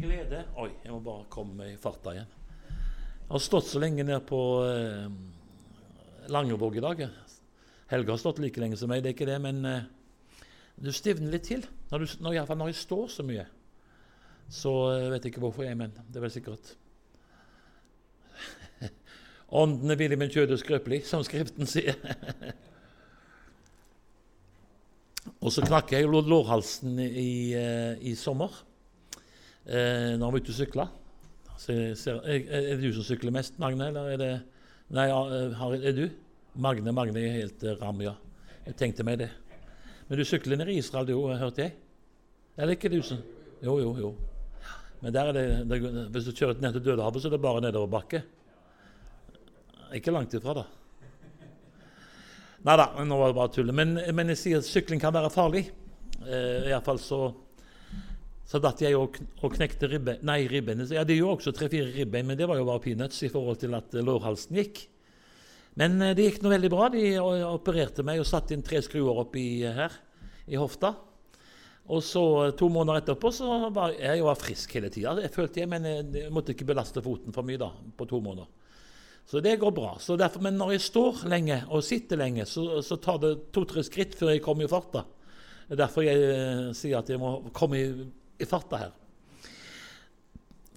glede Oi, jeg må bare komme i farta igjen. Jeg har stått så lenge nede på eh, Langevåg i dag. Helge har stått like lenge som meg, det er ikke det, men eh, du stivner litt til. Når, du, når, når jeg står så mye, så eh, vet jeg ikke hvorfor jeg, men det er vel sikkert Ånden er villig, men kjødet skrøpelig, som Skriften sier. Og så knakk jeg lårhalsen i, eh, i sommer eh, når vi var ute og sykla. Er det du som sykler mest, Magne? Eller er det Nei, eh, er du? Magne Magne er helt uh, ram, ja. Jeg tenkte meg det. Men du sykler ned i Israel, du, hørte jeg? Eller ikke du som Jo, jo, jo. Men der er det, det, hvis du kjører ned til Dødehavet, så er det bare nedoverbakke. Ikke langt ifra, da. Nei da, nå var det bare tull. Men, men, jeg sier at sykling kan være farlig. Eh, Iallfall så så datt jeg og, og knekte ribbe, nei, ribben. Ja, det jo også tre-fire ribbein, men det var jo bare peanuts i forhold til at lårhalsen gikk. Men eh, det gikk nå veldig bra. De opererte meg og satte inn tre skruer oppi her i hofta. Og så to måneder etterpå så var jeg, jeg var frisk hele tida, følte jeg, men jeg måtte ikke belaste foten for mye da, på to måneder. Så det går bra. Derfor, men når jeg står lenge og sitter lenge, så, så tar det to-tre skritt før jeg kommer i farta. Det er derfor jeg eh, sier at jeg må komme i, i farta her.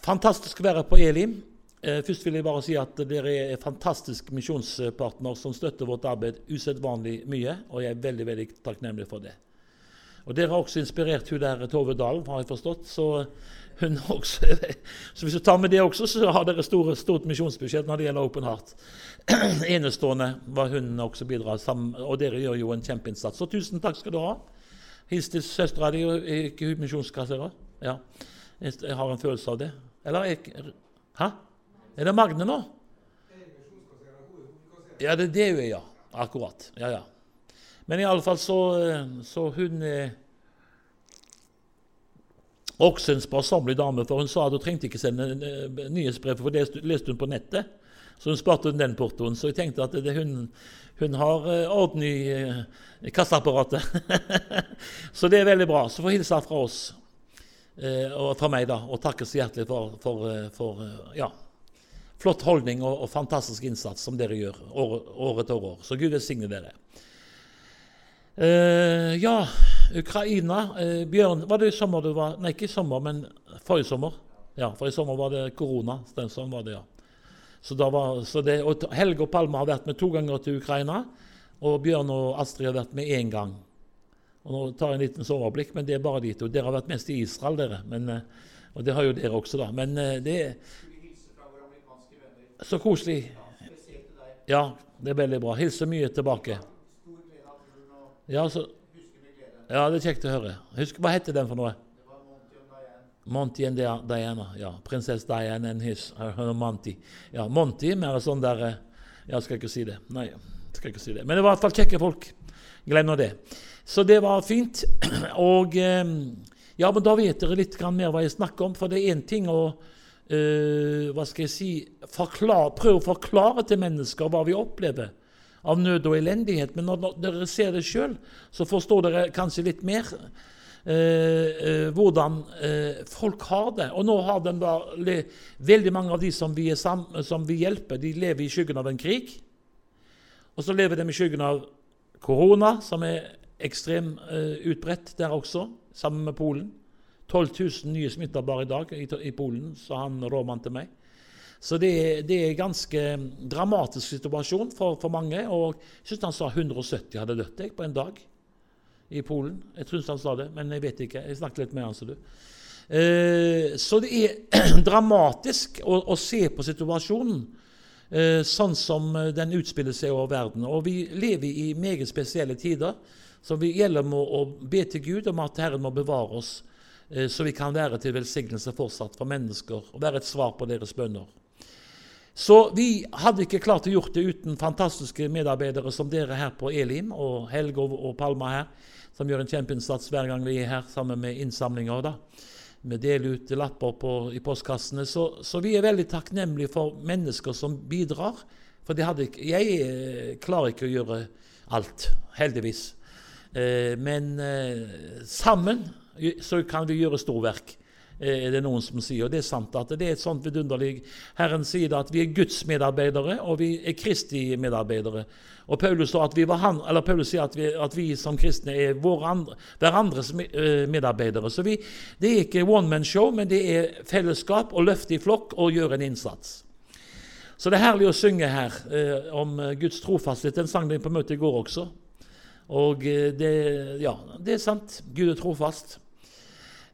Fantastisk å være på Elim. Eh, først vil jeg bare si at dere er en fantastisk misjonspartner som støtter vårt arbeid usedvanlig mye, og jeg er veldig veldig takknemlig for det. Og Dere har også inspirert hun der Tove Dahl, har jeg forstått. Så også, så hvis du tar med det også, så har dere store, stort misjonsbudsjett når det gjelder Open Heart. Enestående hva hun også bidrar sammen, og dere gjør jo en kjempeinnsats. Så tusen takk skal du ha. Hils til søstera di, ikke hun da? Ja. Jeg har en følelse av det. Eller jeg, Hæ? Er det Magne nå? Ja, det er det hun er, ja. Akkurat. Ja, ja. Men i alle fall så, så hun er også en sparsommelig dame, for hun sa at hun trengte ikke sende eh, nyhetsbrev, for det leste hun på nettet. Så hun sparte den portoen. Så jeg tenkte at det, hun, hun, har uh, orden i uh, kasseapparatet. så det er veldig bra. Så få hilse fra oss uh, og fra meg, da, og takke så hjertelig for, for, for ja, flott holdning og, og, fantastisk innsats som dere gjør år, år etter år. Så Gud velsigne dere. ja, Ukraina Uh, Bjørn, Var det i sommer du var Nei, ikke i sommer, men forrige sommer. Ja, for i sommer var det korona. Sånn var det, ja. Så, var, så det, og Helge og Palme har vært med to ganger til Ukraina. Og Bjørn og Astrid har vært med én gang. Og nå tar jeg en liten overblikk, men det er bare de to. Dere har vært mest i Israel, dere. Men, eh, og det har jo dere også, da. Men eh, det er Så koselig. Ja, det er veldig bra. Hilser mye tilbake. Ja, så ja, det er kjekt å høre. Husk, Hva heter den for noe? Monty and Diana. Ja, Prinsesse Diana and his uh, Monty. Ja, Monty mer sånn der uh, Ja, skal ikke si det. Nei, skal ikke si det. Men det var i hvert fall kjekke folk. Glem nå det. Så det var fint. Og um, Ja, men da vet dere litt mer hva jeg snakker om. For det er én ting å uh, Hva skal jeg si Prøve å forklare til mennesker hva vi opplever av nød og elendighet. Men når dere ser det sjøl, så forstår dere kanskje litt mer eh, eh, hvordan eh, folk har det. Og nå har den da, veldig mange av de som vi, sammen, som vi, hjelper, de lever i skyggen av en krig. Og så lever de i skyggen av korona, som er ekstremt eh, utbredt der også, sammen med Polen. 12 000 nye smitta bare i dag i, i Polen, sa han rådmannen til meg. Så det, det er en ganske dramatisk situasjon for, for mange. Og jeg syns han sa 170 hadde dødd på en dag i Polen. Jeg syns han sa det, men jeg vet ikke. Jeg snakket litt med han, så du. Eh, så det er dramatisk å, å se på situasjonen eh, sånn som den utspiller seg over verden. Og vi lever i meget spesielle tider, så vi gjelder med å be til Gud om at Herren må bevare oss, eh, så vi kan være til velsignelse fortsatt for mennesker og være et svar på deres bønner. Så vi hadde ikke klart å gjort det uten fantastiske medarbeidere som dere her på Elim, og Helge og Palma her, som gjør en kjempeinnsats hver gang vi er her sammen med innsamlinger. da. Vi deler ut lapper på, i postkassene. Så, så, vi er veldig takknemlige for mennesker som bidrar. For hadde, jeg eh, klarer ikke å gjøre alt, heldigvis. Eh, men eh, sammen så kan vi gjøre storverk. Er det noen som sier. Og det er sant at det er et sånt vidunderlig Herren sier at vi er Guds medarbeidere, og vi er Kristi medarbeidere. Og Paulus, han, Paulus sier at vi, at vi, som kristne er andre, hverandres eh, medarbeidere. Så vi, det er ikke one man show, men det er fellesskap og løfte i flokk og gjøre en innsats. Så det er herlig å synge her eh, om Guds trofasthet. Den sang de på møtet i går også. Og eh, det, ja, det er sant. Gud er trofast.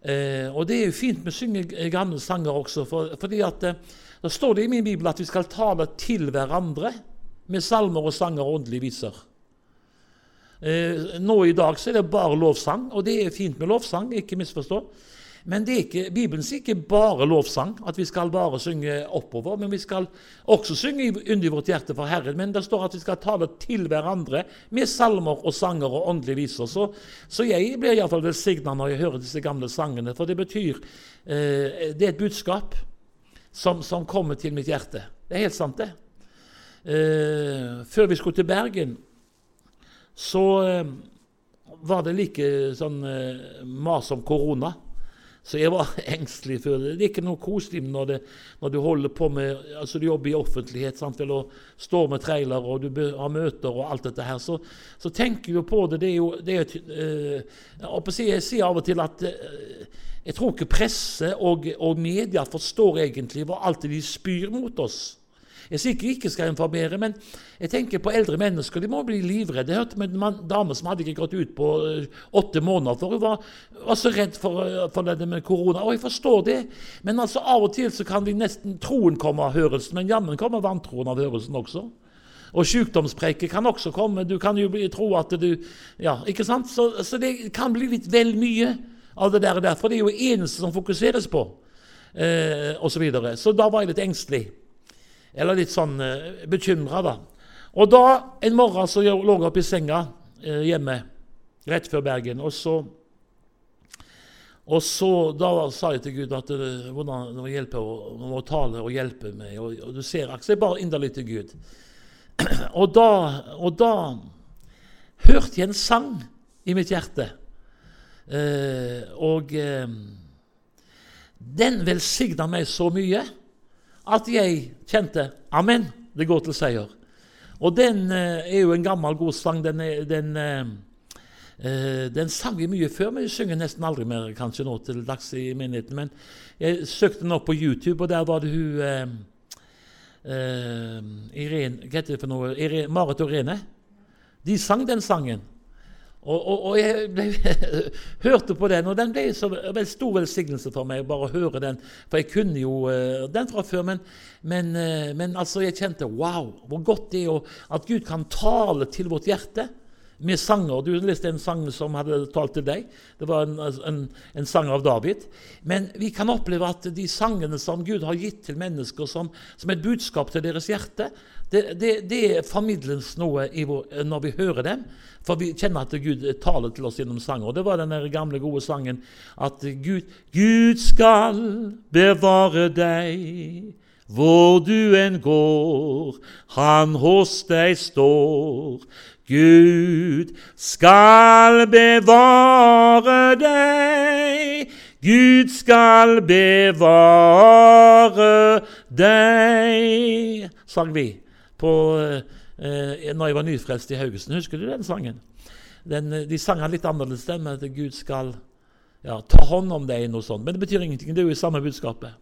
Eh, og det er jo fint med å synge gamle sanger også, for, fordi at eh, da står det i min bibel at vi skal tale til hverandre med salmer og sanger og åndelige viser. Eh, nå i dag så er det bare lovsang, og det er fint med lovsang, ikke misforstå. Men ikke, Bibelen sier ikke bare lovsang, at vi skal bare synge oppover. Men vi skal også synge under vårt hjerte for Herren. Men det står at vi skal tale til hverandre med salmer og sanger og åndelige viser. Så, så jeg blir iallfall velsigna når jeg hører disse gamle sangene, for det betyr eh, Det er et budskap som, som kommer til mitt hjerte. Det er helt sant, det. Eh, før vi skulle til Bergen, så eh, var det like sånn eh, mas om korona. Så jeg var engstelig for det. Det er ikke noe koselig når, det, når du holder på med altså du jobber i offentlighet sant, eller står med trailer og du har møter og alt dette her. Så, så tenker du på det. Det er jo det er, uh, Jeg sier av og til at øh, jeg tror ikke presse og, og media forstår egentlig hva alt de spyr mot oss. Jeg sier ikke ikke skal informere, men jeg tenker på eldre mennesker. De må bli livredde. Jeg hørte om en dame som hadde ikke gått ut på uh, åtte måneder, for hun var, var så redd for, uh, for, det med korona. Og jeg forstår det, men altså av og til så kan vi nesten troen komme av hørelsen, men jammen kommer vantroen av hørelsen også. Og sykdomspreiket kan også komme. Du kan jo tro at du Ja, ikke sant? Så, så det kan bli litt vel mye av det der, for det er jo eneste som fokuseres på. Eh, og så, videre. så da var jeg litt engstelig. Eller litt sånn eh, bekymra, da. Og da, en morgen så lå jeg oppe i senga eh, hjemme rett før Bergen. Og så, og så da sa jeg til Gud at uh, hvordan må hjelpe, og, må tale og hjelpe meg. Og, og du ser, jeg bare inderlig til Gud. og, da, og da hørte jeg en sang i mitt hjerte. Eh, og eh, den velsigna meg så mye at jeg kjente Amen, det går til seier. Og den eh, er jo en gammel, god sang. Den, den, eh, eh, den, sang vi mye før, men vi synger nesten aldri mer kanskje nå til dags i menigheten. Men jeg søkte den opp på YouTube, og der var det hun eh, eh, Irene, Hva heter det for noe? Irene, Marit og Irene. De sang den sangen. Og, og, og, jeg ble, hørte på den, og den ble så en stor velsignelse for meg bare å høre den. For jeg kunne jo uh, den fra før, men, men, uh, men, altså jeg kjente wow, hvor godt det er at Gud kan tale til vårt hjerte med sanger. Du leste en sang som hadde talt til deg. Det var en, en, en, sang av David. Men vi kan oppleve at de sangene som Gud har gitt til mennesker som, som et budskap til deres hjerte, det, det, det formidles noe vår, når vi hører dem. For vi kjenner at Gud taler til oss gjennom sanger. Og Det var den gamle, gode sangen at Gud, Gud skal bevare deg hvor du enn går, han hos deg står. Gud skal bevare deg. Gud skal bevare deg, sang vi på, eh, når jeg var nyfrelst i Haugesund. Husker du den sangen? Den, eh, de sang litt annerledes stemme, at Gud skal ja, ta hånd om deg. noe sånt. Men det betyr ingenting. Det er jo i samme budskapet.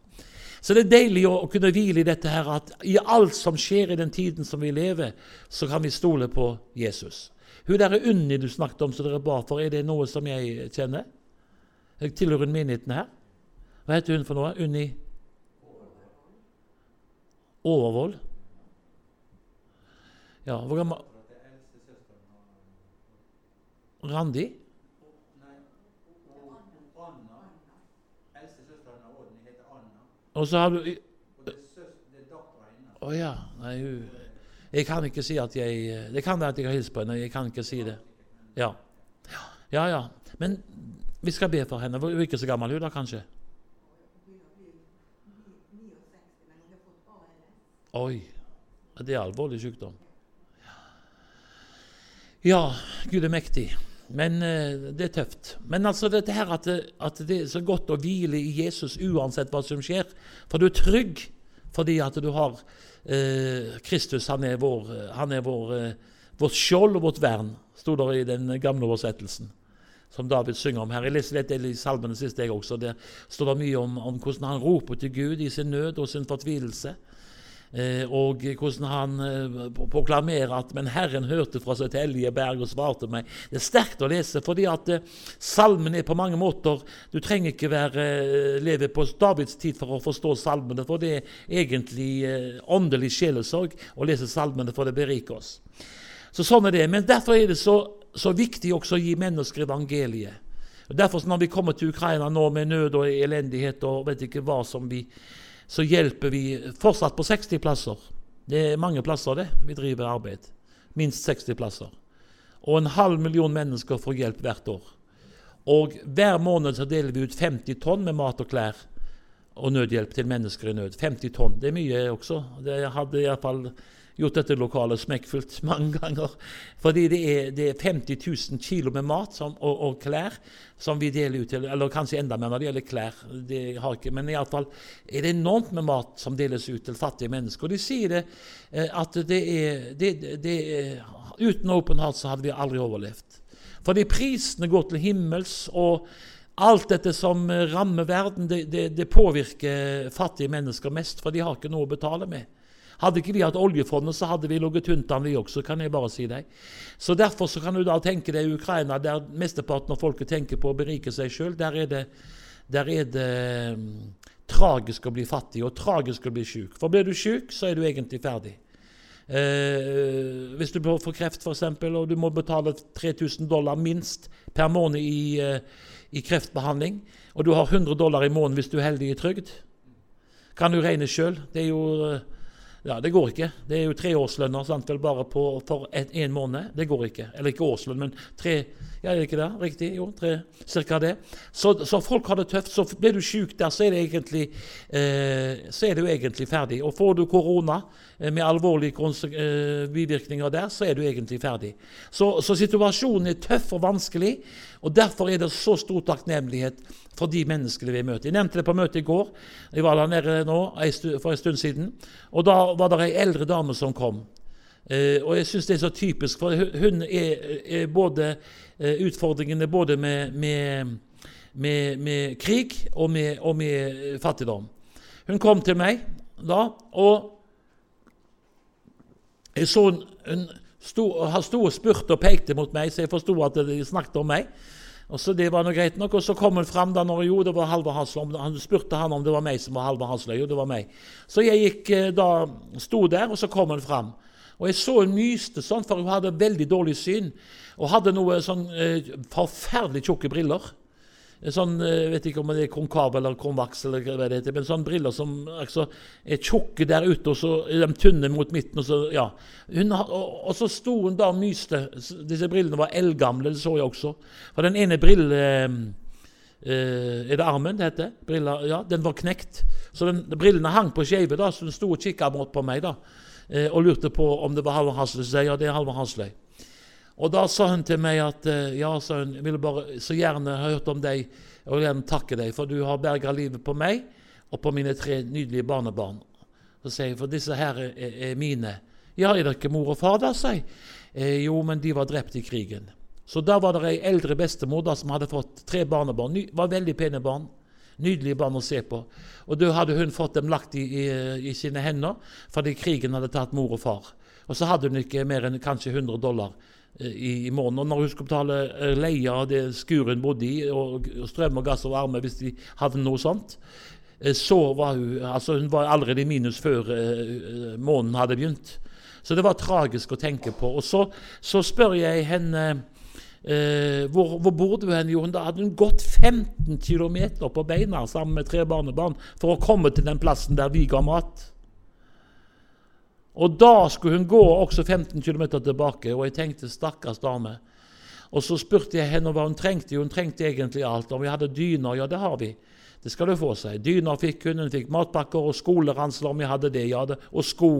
Så det er deilig å, å kunne hvile i dette her, at i alt som skjer i den tiden som vi lever, så kan vi stole på Jesus. Hun der er Unni du snakket om, som dere ba for, er det noe som jeg kjenner? Jeg tilhører menigheten her. Hva heter hun for noe? Unni Overvold? Ja, hvor gammel Randi? Og så har du Å oh, ja. Nei, Jeg kan ikke si at jeg Det kan være at jeg har hilst på henne. Jeg kan ikke si det. Ja. Ja, ja. Men vi skal be for henne. Hun er ikke så gammel, hun da, kanskje? Oi. Det er alvorlig sykdom. Ja, Gud er mektig. Men uh, det er tøft. Men altså dette her at det, at det, er så godt å hvile i Jesus uansett hva som skjer. For du er trygg fordi at du har uh, Kristus. Han er vår, han er vår, uh, vårt skjold og vårt vern, sto det i den gamle oversettelsen. Som David synger om her. Jeg leser litt i salmene sist, jeg også. Der står det mye om, om hvordan han roper til Gud i sin nød og sin fortvilelse. Eh, og hvordan han eh, proklamerer at 'Men Herren hørte fra sitt hellige berg og svarte meg'. Det er sterkt å lese, fordi at eh, salmen er på mange måter Du trenger ikke være, leve på Davids tid for å forstå salmene, for det er egentlig åndelig sjelesorg å lese salmene, for det beriker oss. Så sånn er det. Men derfor er det så, så viktig også å gi mennesker evangeliet. Og Derfor når vi kommer til Ukraina nå med nød og elendighet og vet ikke hva som vi så hjelper vi fortsatt på 60 plasser. Det er mange plasser det vi driver arbeid. Minst 60 plasser. Og en halv million mennesker får hjelp hvert år. Og hver måned så deler vi ut 50 tonn med mat og klær og nødhjelp til mennesker i nød. 50 tonn. Det er mye også. Det hadde iallfall gjort dette lokalet smekkfullt mange ganger. Fordi det er, det er 50 000 kilo med mat som, og, og, klær som vi deler ut til. Eller kanskje enda mer når det gjelder klær. Det har ikke, men iallfall er det enormt med mat som deles ut til fattige mennesker. Og de sier det eh, at det er, det, det er Uten Open Heart så hadde vi aldri overlevd. Fordi prisene går til himmels. og Alt dette som rammer verden, det, det, det, påvirker fattige mennesker mest, for de har ikke noe å betale med. Hadde ikke vi hatt oljefondet, så hadde vi ligget tynt an, vi også, kan jeg bare si deg. Så Derfor så kan du da tenke deg Ukraina, der mesteparten av folket tenker på å berike seg sjøl. Der er det, der er det um, tragisk å bli fattig og tragisk å bli sjuk. For blir du sjuk, så er du egentlig ferdig. Eh, hvis du får kreft, f.eks., og du må betale 3000 dollar minst per måned i, uh, i, kreftbehandling, og du har 100 dollar i måneden hvis du er heldig i trygd, kan du regne sjøl. Det er jo uh, ja, Det går ikke. Det er jo treårslønner sant, bare på, for én måned. Det går ikke. Eller ikke årslønn, men tre Ja, er det ikke det? Riktig? Jo, tre, cirka det. Så, så, folk har det tøft. Så blir du syk der, så er, egentlig, eh, så er du egentlig ferdig. Og får du korona eh, med alvorlige eh, bivirkninger der, så er du egentlig ferdig. Så, så situasjonen er tøff og vanskelig. Og Derfor er det så stor takknemlighet for de menneskene vi møter. Jeg nevnte det på møtet i går. Jeg var der nede nå for en stund siden. og Da var det ei eldre dame som kom. Eh, og jeg syns det er så typisk, for hun er, både utfordringene både med, med, med, med krig og og med fattigdom. Hun kom til meg da, og jeg så hun, hun han sto og spurte og pekte mot meg, så jeg forsto at de snakket om meg. Og så Det var noe greit nok. Og så kom hun fram da når jo, det var Halvor Hasløy. Han spurte han om det var meg som var Halvor Hasløy. Jo, det var meg. Så jeg gikk eh, da, sto der, og så kom hun fram. Og jeg så hun myste sånn, for hun hadde veldig dårlig syn. Og hadde noe sånn eh, forferdelig tjukke briller. Sånn, jeg eh, vet ikke om det er konkav eller konvaks, eller hva det heter, men sånne briller som altså, er tjukke der ute, og så er de tynne mot midten. Og så, ja. Hun, og, og, så sto hun da og myste. Disse brillene var eldgamle, det så jeg også. For den ene brillen eh, eh, Er det armen det heter? Briller, ja, Den var knekt. Så den, brillene hang på skeive, så hun sto og kikka på meg da, eh, og lurte på om det var Halvor Hasløy. Så ja, det er Halvor Hasløy. Og da sa hun til meg at eh, ja, sa hun, jeg ville bare så gjerne hørt om deg og gjerne takke deg, for du har berga livet på meg og på mine tre nydelige barnebarn. Så sier jeg, for disse her er, er mine. Ja, er det ikke mor og far da, sa jeg. Eh, jo, men de var drept i krigen. Så da var det ei eldre bestemor da, som hadde fått tre barnebarn. Ny, var veldig pene barn. Nydelige barn å se på. Og da hadde hun fått dem lagt i, i, i sine hender fordi krigen hadde tatt mor og far. Og så hadde hun ikke mer enn kanskje 100 dollar Eh, i, i måneden. Og når hun skulle betale eh, leie av det skuren bodde i, og, og strøm og gass og varme hvis de hadde noe sånt, eh, så var hun altså hun var allerede i minus før uh, måneden hadde begynt. Så det var tragisk å tenke på. Og så, så spør jeg henne uh, hvor, hvor bor du hen? Jo, da hadde hun gått 15 km på beina sammen med tre barnebarn for å komme til den plassen der vi ga mat. Og da skulle hun gå også 15 km tilbake, og jeg tenkte stakkars dame. Og så spurte jeg henne hva hun trengte. Hun trengte egentlig alt. Om vi hadde dyner? Ja, det har vi. Det skal du få seg. Dyner fikk hun, hun fikk matpakker og skoleransler om vi hadde det. ja det, Og sko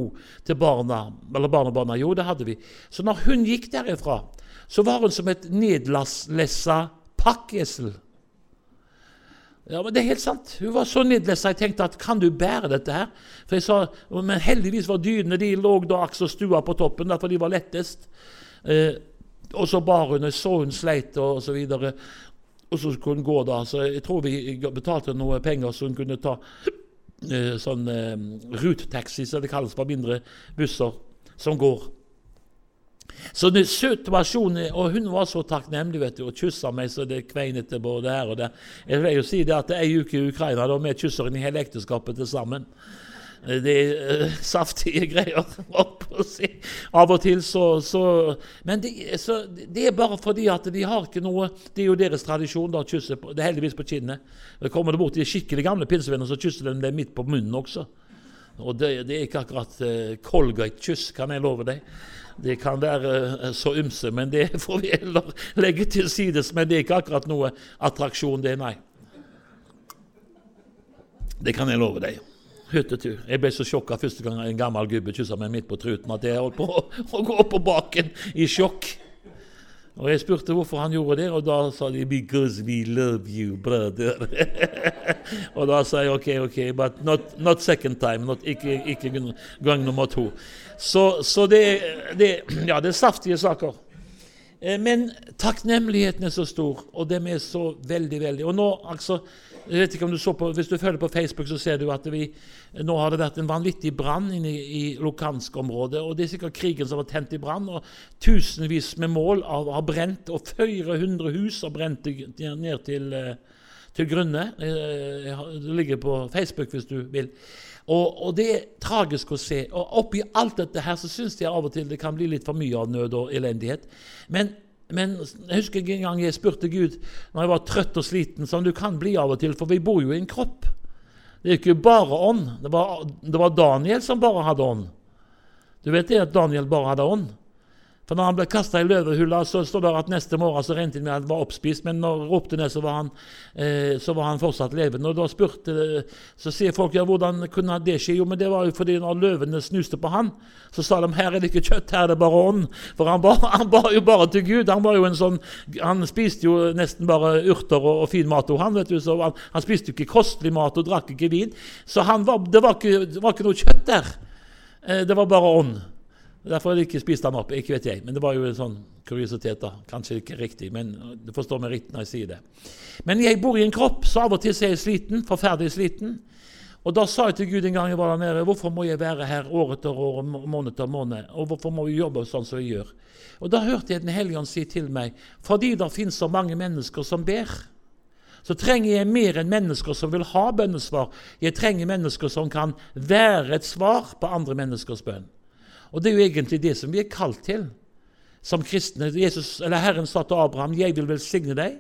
til barna, eller barnebarna. Jo, det hadde vi. Så når hun gikk derifra, så var hun som et nedlessa pakkesel. Ja, men Det er helt sant. Hun var så nedlessa. Jeg tenkte at kan du bære dette her? For jeg sa, Men heldigvis var dynene de lå da aks og stua på toppen, derfor de var lettest. Eh, og så bar hun, og så hun sleit og så videre. Og så kunne hun gå da. Så jeg tror vi betalte noe penger så hun kunne ta eh, sånn eh, rutetaxi, som det kalles på mindre busser, som går. Så det situasjonen, Og hun var så takknemlig vet du, og kyssa meg så det kveinete både her og der. Jeg vil jo si det at det er ei uke i Ukraina da vi kysser inn i hele ekteskapet til sammen. Det er uh, saftige greier. Si. Av og til så, så Men det, så, det, er bare fordi at de har ikke noe Det er jo deres tradisjon da, å kysse på, det er heldigvis på kinnet. Kommer det bort de skikkelig gamle pinsevenner, så kysser de dem midt på munnen også. Og det, det er ikke akkurat uh, Colgate-kyss, kan jeg love deg. Det kan være uh, så ymse, men det får vi heller legge til sides. Men det er ikke akkurat noe attraksjon, det, nei. Det kan jeg love deg hyttetur. Jeg ble så sjokka første gang en gammel gubbe kyssa meg midt på truten at jeg holdt på å gå på baken i sjokk. Og Jeg spurte hvorfor han gjorde det, og da sa de 'Because we love you, brother'. og da sa jeg OK, OK, but not, not second time. Not, ikke, ikke, gang nummer to. Så, så det, det, ja, det er saftige saker. Eh, men takknemligheten er så stor, og dem er så veldig, veldig Og nå, altså jeg vet ikke om du så på, Hvis du følger på Facebook, så ser du at vi, nå har det vært en vanvittig brann inne i, Lukansk-området. og Det er sikkert krigen som har tent i brann. og Tusenvis med mål av, har brent, og flere hundre hus har brent ned til, eh, til grunne. Eh, det ligger på Facebook hvis du vil. Og, og, Det er tragisk å se. og Oppi alt dette her så syns jeg av og til det kan bli litt for mye av nød og elendighet. Men men jeg husker en gang jeg spurte Gud når jeg var trøtt og sliten, som du kan bli av og til, for vi bor jo i en kropp. Det er ikke bare ånd. Det var, det var Daniel som bare hadde ånd. Du vet det at Daniel bare hadde ånd? For når han ble kasta i løvehullet, så står det at neste morgen så regnet det med at han var oppspist, men når han ropte ned, så var han, eh, så var han fortsatt levende. Og da spurte, Så sier folk ja, hvordan kunne det skje? Jo, men det var jo fordi når løvene snuste på han, så sa de her er det ikke kjøtt, her er det bare ånd. For han bar, han bar, jo bare til Gud. Han var jo en sånn, han spiste jo nesten bare urter og, og fin mat. Og han, vet du, så han, han spiste jo ikke kostelig mat og drakk ikke vin. Så var, det, var ikke, det var ikke noe kjøtt der. Eh, det var bare ånd. Derfor har de ikke spist ham opp. Ikke vet jeg. Men det var jo en sånn kuriositet. da. Kanskje ikke riktig, men du forstår meg riktig når jeg sier det. Men jeg bor i en kropp, så av og til er jeg sliten. Forferdelig sliten. Og da sa jeg til Gud en gang jeg var der nede, hvorfor må jeg være her år etter år måned etter måned? Og hvorfor må vi jobbe sånn som vi gjør? Og da hørte jeg Den hellige ånd si til meg, fordi det finnes så mange mennesker som ber, så trenger jeg mer enn mennesker som vil ha bønnesvar. Jeg trenger mennesker som kan være et svar på andre menneskers bønn. Og det er jo egentlig det som vi er kalt til som kristne. Jesus, eller Herren sa til Abraham 'Jeg vil velsigne deg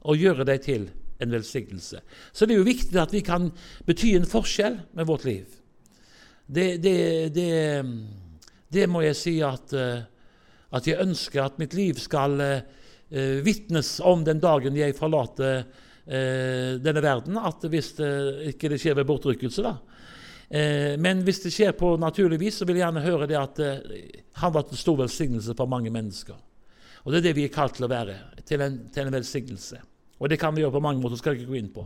og gjøre deg til en velsignelse'. Så det er jo viktig at vi kan bety en forskjell med vårt liv. Det, det, det, det må jeg si at, eh, at, jeg ønsker at mitt liv skal uh, vitnes om den dagen jeg forlater denne verden. At hvis det ikke skjer ved bortrykkelse, da, men hvis det skjer på naturlig vis, så vil jeg gjerne høre det at eh, han var til stor velsignelse for mange mennesker. Og Det er det vi er kalt til å være, til en, til en velsignelse. Og det kan vi gjøre på mange måter, skal jeg ikke gå inn på.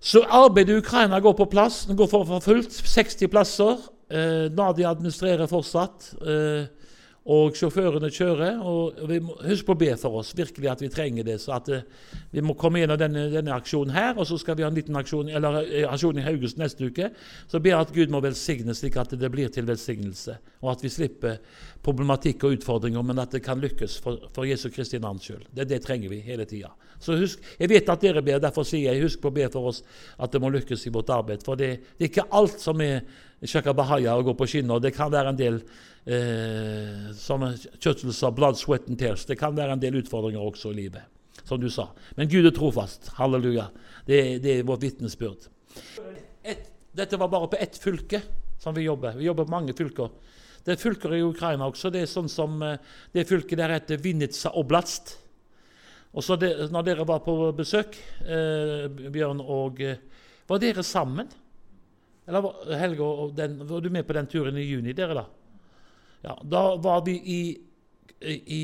Så arbeidet i Ukraina går på plass. Den går for, for fullt. 60 plasser. Eh, Nadia administrerer fortsatt. Eh, og sjåførene kjører. og vi må Husk på å be for oss, virkelig at vi trenger det. så at uh, Vi må komme gjennom denne, denne, aksjonen her, og så skal vi ha en liten aksjon eller uh, aksjon i Haugesund neste uke. Så ber jeg at Gud må velsigne slik at det blir til velsignelse, og at vi slipper problematikk og utfordringer, men at det kan lykkes for, for Jesu Kristi navns skyld. Det, det trenger vi hele tida. Så husk, Jeg vet at dere ber, derfor sier jeg husk på å be for oss at det må lykkes i vårt arbeid. For det, det er ikke alt som er shakabahaya og går på skinner. Det kan være en del eh, som kjøttelse blood, sweat and tears. Det kan være en del utfordringer også i livet, som du sa. Men Gud er trofast. Halleluja. Det, det er vårt vitnesbyrd. Dette var bare på ett fylke som vi jobber. Vi jobber på mange fylker. Det er fylker i Ukraina også. Det er sånn som eh, det fylket der heter Vinitsa Oblast. Og så det, når dere var på besøk, eh, Bjørn og eh, Var dere sammen? Eller Helge, og den, var du med på den turen i juni, dere, da? Ja, Da var vi i, i,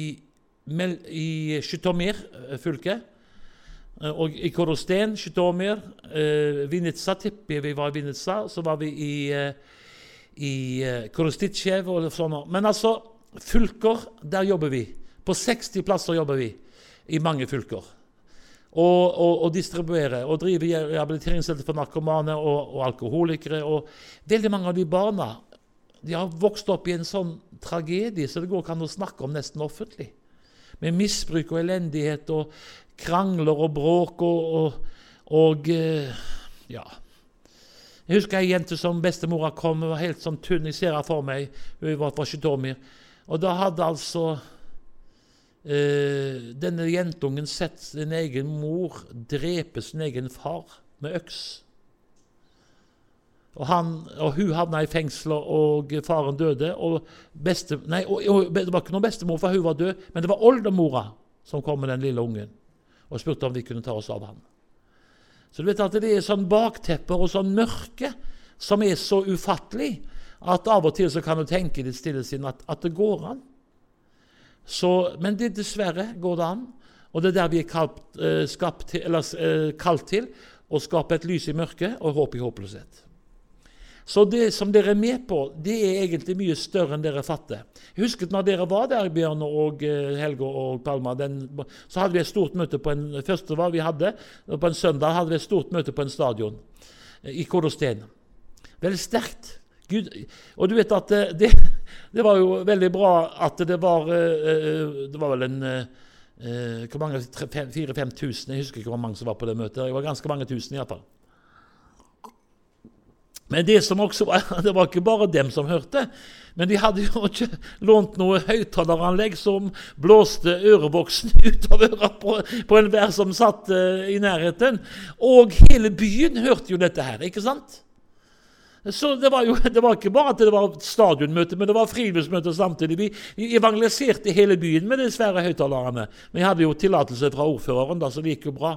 i, Skytomir fylke. Eh, og i Korosten, Skytomir, eh, Vinica tipper vi var i Vinica. Så var vi i, eh, i eh, Korostitsjev og sånn. Men altså, fylker, der jobber vi. På 60 plasser jobber vi i mange fylker. Og, og, og distribuere og drive rehabiliteringssenter for narkomane og, og, alkoholikere. Og veldig mange av de barna de har vokst opp i en sånn tragedie så det går ikke an å snakke om nesten offentlig. Med misbruk og elendighet og krangler og bråk og, og og ja. Jeg husker ei jente som bestemora kom, hun var helt sånn tynn. Jeg ser henne for meg. Hun var fra Skytomir. Og da hadde altså eh, denne jentungen sett sin egen mor drepe sin egen far med øks. Og, han, og hun havna i fengsel, og faren døde. Og, beste, nei, og, Det var ikke noen bestemor, for hun var død, men det var oldemora som kom med den lille ungen og spurte om vi kunne ta oss av ham. Så du vet at det er sånn baktepper og sånn mørke som er så ufattelig at av og til så kan du tenke i ditt stille sinn at, at det går an. Så, men det, dessverre går det an. Og det er der vi er kalt, eh, til, eller, eh, kalt til å skape et lys i mørket og håp i håpløshet. Så det som dere er med på, det er egentlig mye større enn dere fatter. Jeg husker når dere var der, Bjørn og eh, Helge og Palma, den, så hadde vi et stort møte på en første var vi hadde, på en søndag hadde vi et stort møte på en stadion i Kodosten. Veldig sterkt. Gud, og du vet at det, det, var jo veldig bra at det var eh, eh, Det var vel en eh, hvor mange, 4000-5000, jeg husker ikke hvor mange som var på det møtet. Det var ganske mange tusen iallfall. Men det som også var, det var ikke bare dem som hørte. Men de hadde jo ikke lånt noe høyttaleranlegg som blåste ørevoksen ut av øra på, på enhver som satt uh, i nærheten. Og hele byen hørte jo dette her, ikke sant? Så det var jo det var ikke bare at det var stadionmøte, men det var friluftsmøte samtidig. Vi evangeliserte hele byen med de svære høyttalerne. Vi hadde jo tillatelse fra ordføreren, da, så det gikk jo bra.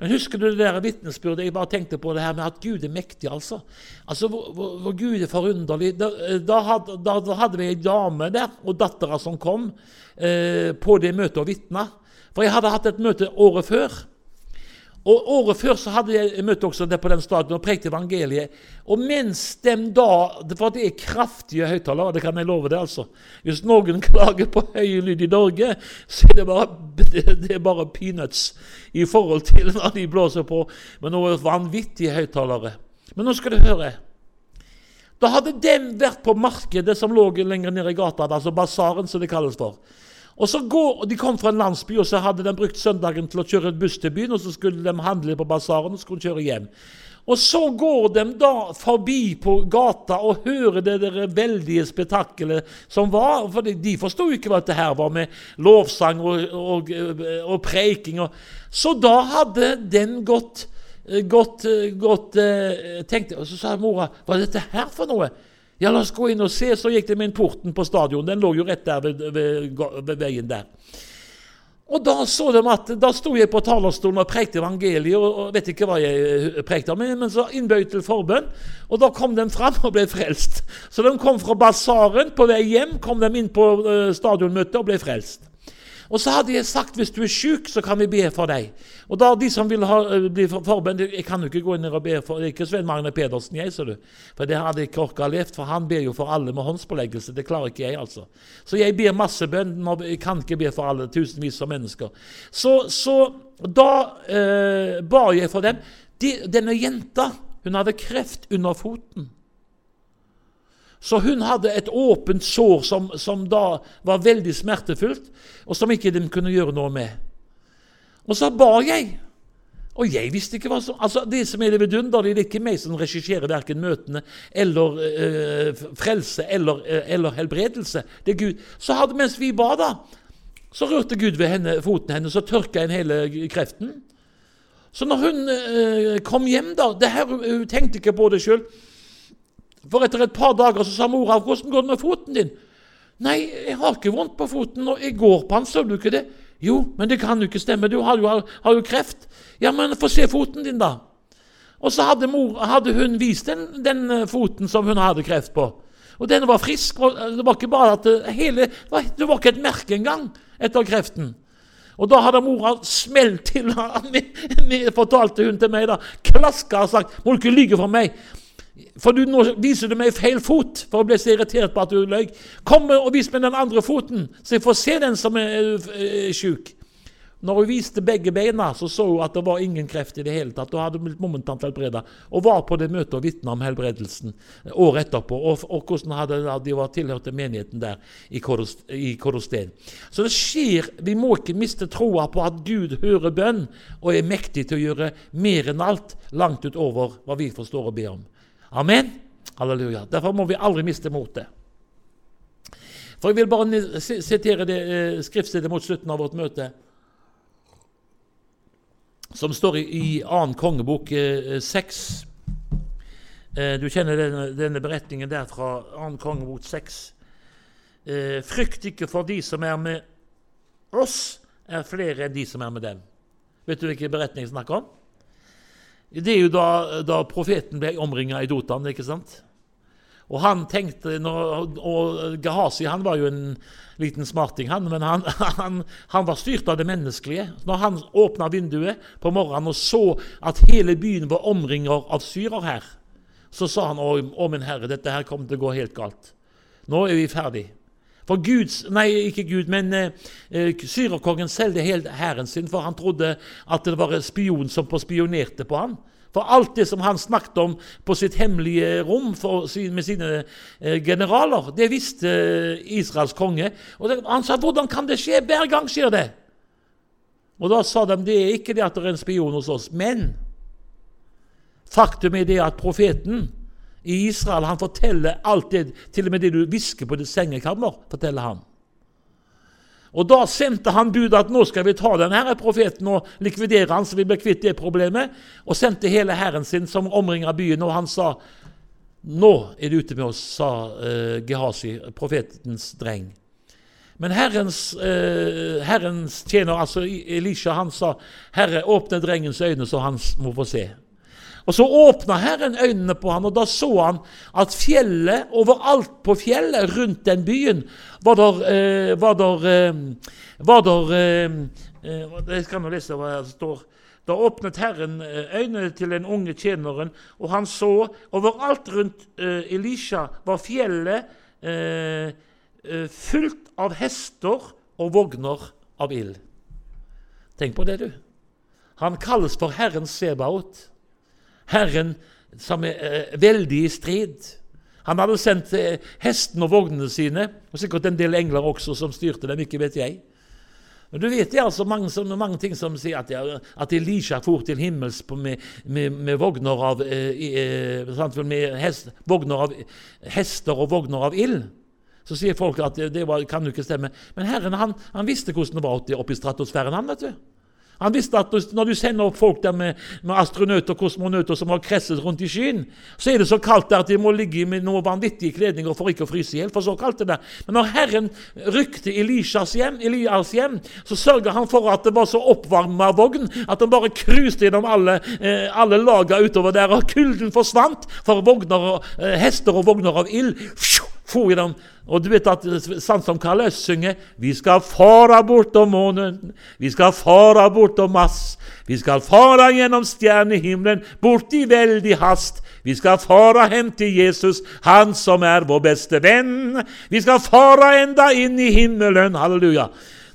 Men husker du det der vitnesbyrdet? Jeg bare tenkte på det her med at Gud er mektig, altså. Altså, Hvor, hvor, hvor Gud er forunderlig. Da, da, hadde, da, da hadde vi ei dame der, og dattera som kom eh, på det møtet og vitna. For jeg hadde hatt et møte året før. Og Året før så hadde jeg møtt også det på den stadion og prekt evangeliet. Og mens dem da For det er kraftige høyttalere, det kan jeg love deg. altså. Hvis noen klager på høy lyd i Norge, så er det bare, det er bare peanuts i forhold til hva de blåser på med noen vanvittige høyttalere. Men nå skal du høre. Da hadde dem vært på markedet som lå lenger nede i gata, altså basaren, som det kalles for. Og så går, De kom fra en landsby, og så hadde de brukt søndagen til å kjøre et buss til byen. og Så skulle de handle på basaren og skulle kjøre hjem. Og så går de da forbi på gata og hører det der veldige spetakkelet som var. For de forsto ikke hva dette her var, med lovsang og, og, og preiking. Så da hadde den gått, gått, gått tenkte, Og så sa mora hva er dette her for noe? Ja, la oss gå inn og se. Så gikk de inn porten på stadion. Den lå jo rett der ved, ved, ved veien der. Og da så de at, da sto jeg på talerstolen og prekte evangeliet, og, og vet ikke hva jeg eh, prekte om, men så innbød til forbønn. Og da kom de fram og ble frelst. Så de kom fra basaren. På vei hjem kom de inn på uh, stadionmøtet og ble frelst. Og så hadde jeg sagt hvis du er syk, så kan vi be for deg. Og da de som vil ha, eh, bli forbønn Jeg kan jo ikke gå inn og be for Det ikke Svein Magne Pedersen, jeg, ser du. For det hadde jeg ikke orka levd, for han ber jo for alle med håndspåleggelse. Det klarer ikke jeg, altså. Så jeg ber masse bønn. Jeg kan ikke be for alle, tusenvis av mennesker. Så, så da eh, ba jeg for dem. De, denne jenta, hun hadde kreft under foten. Så hun hadde et åpent sår som, som, da var veldig smertefullt, og som ikke de kunne gjøre noe med. Og så ba jeg. Og jeg visste ikke hva som altså Det som er det vidunderlige, det er ikke meg som regisserer verken møtene eller øh, frelse eller, øh, eller, helbredelse. Det er Gud. Så hadde, mens vi ba, da, så rørte Gud ved henne, foten hennes og tørka inn hele kreften. Så når hun øh, kom hjem, da det her, Hun tenkte ikke på det sjøl. For etter et par dager så sa mora 'Hvordan går det med foten din?' 'Nei, jeg har ikke vondt på foten, og jeg går på den, så du ikke det?' Jo, men det kan jo ikke stemme. Du har jo, har jo kreft. Ja, men få se foten din, da. Og så hadde, mor, hadde hun vist den, den, eh, foten som hun hadde kreft på. Og den var frisk. Det var ikke bare at det, hele, det var ikke et merke engang etter kreften. Og da hadde mora smelt til, fortalte hun til meg, da, klaska og sagt 'Må du ikke lyve for meg?' For du, nå viser du meg feil fot, for å bli så irritert på at du løy. Kom og vis meg den andre foten, så jeg får se den som er, er sjuk. Når hun viste begge beina, så så hun at det var ingen kreft i det hele tatt. Hun hadde blitt momentant helbreda og var på det møtet og vitna om helbredelsen året etterpå. Og, og hvordan hadde, de var tilhørte menigheten der i Korosten. Så det skjer. Vi må ikke miste troa på at Gud hører bønn og er mektig til å gjøre mer enn alt, langt utover hva vi forstår og ber om. Amen. Halleluja. Derfor må vi aldri miste motet. For Jeg vil bare sitere det eh, skriftstedet mot slutten av vårt møte som står i, i 2. kongebok eh, 6. Eh, du kjenner denne, denne, beretningen der fra 2. kongebok 6. Eh, frykt ikke for de som er med oss, er flere enn de som er med dem. Vet du hvilken beretning jeg snakker om? Det er jo da, da profeten ble omringa i Dotan, ikke sant? Og han tenkte, og Gehazi han var jo en liten smarting, han, men han, han, han, var styrt av det menneskelige. Når han åpna vinduet på morgenen og så at hele byen var omringet av syrer her, så sa han å, å min herre, dette her kommer til å gå helt galt. Nå er vi ferdig. For Guds, nei, ikke Gud, men eh, eh syrerkongen solgte hele hæren sin, for han trodde at det var en spion som spionerte på han. For alt det som han snakket om på sitt hemmelige rom for, med sine eh, generaler, det visste eh, Israels konge. Og Han sa 'Hvordan kan det skje? Hver gang skjer det.' Og Da sa de det er ikke det at det er en spion hos oss, men faktum er det at profeten i Israel han forteller alltid, til og med det du hvisker på ditt sengekammer, forteller han. Og Da sendte han budet at nå skal vi ta denne profeten og likvidere han, så vi blir kvitt det problemet. Og sendte hele hæren sin som omringa byen. Og han sa nå er det ute med oss, sa uh, Gehazi, profetens dreng. Men Herrens, uh, herrens tjener, altså Elisha, han sa, 'Herre, åpne drengens øyne, så han må få se'. Og Så åpna Herren øynene på han, og da så han at fjellet, overalt på fjellet rundt den byen, var der, eh, var der, eh, var der eh, eh Jeg skal nå lese hva det står. Da åpnet Herren eh, øynene til den unge tjeneren, og han så overalt rundt eh, Elisha var fjellet fullt av hester og vogner av ild. Tenk på det, du. Han kalles for Herren Sebaot. Herren som er eh, veldig i strid. Han hadde sendt eh, hestene og vognene sine, og sikkert en del engler også som styrte dem, ikke vet jeg. Men du vet det er altså mange, mange ting som sier at, at Elisha for til himmels med, med, med, vogner av, eh, eh med hest, vogner av, hester og vogner av ild. Så sier folk at det var, kan jo ikke stemme. Men Herren han, han visste hvordan det var oppe i stratosfæren. han vet du. Han visste at når du sender opp folk der med, med astronauter og kosmonauter som har kresset rundt i skyen, så er det så kaldt der at de må ligge med noen vanvittige kledninger for ikke å fryse i hjel. For så kaldt det. Men når Herren rykte Elishas hjem, Elias hjem, så sørga han for at det var så oppvarma vogn at den bare cruiset gjennom alle, eh, alle laga utover der, og kulden forsvant for vogner, eh, hester og vogner av ild for Og du vet at sånn som Karl Øst synger Vi skal fara bortom månen, vi skal fara bortom mass. Vi skal fara gjennom stjernehimmelen, bort i veldig hast. Vi skal fara hem til Jesus, han som er vår beste venn. Vi skal fara enda inn i himmelen. Halleluja.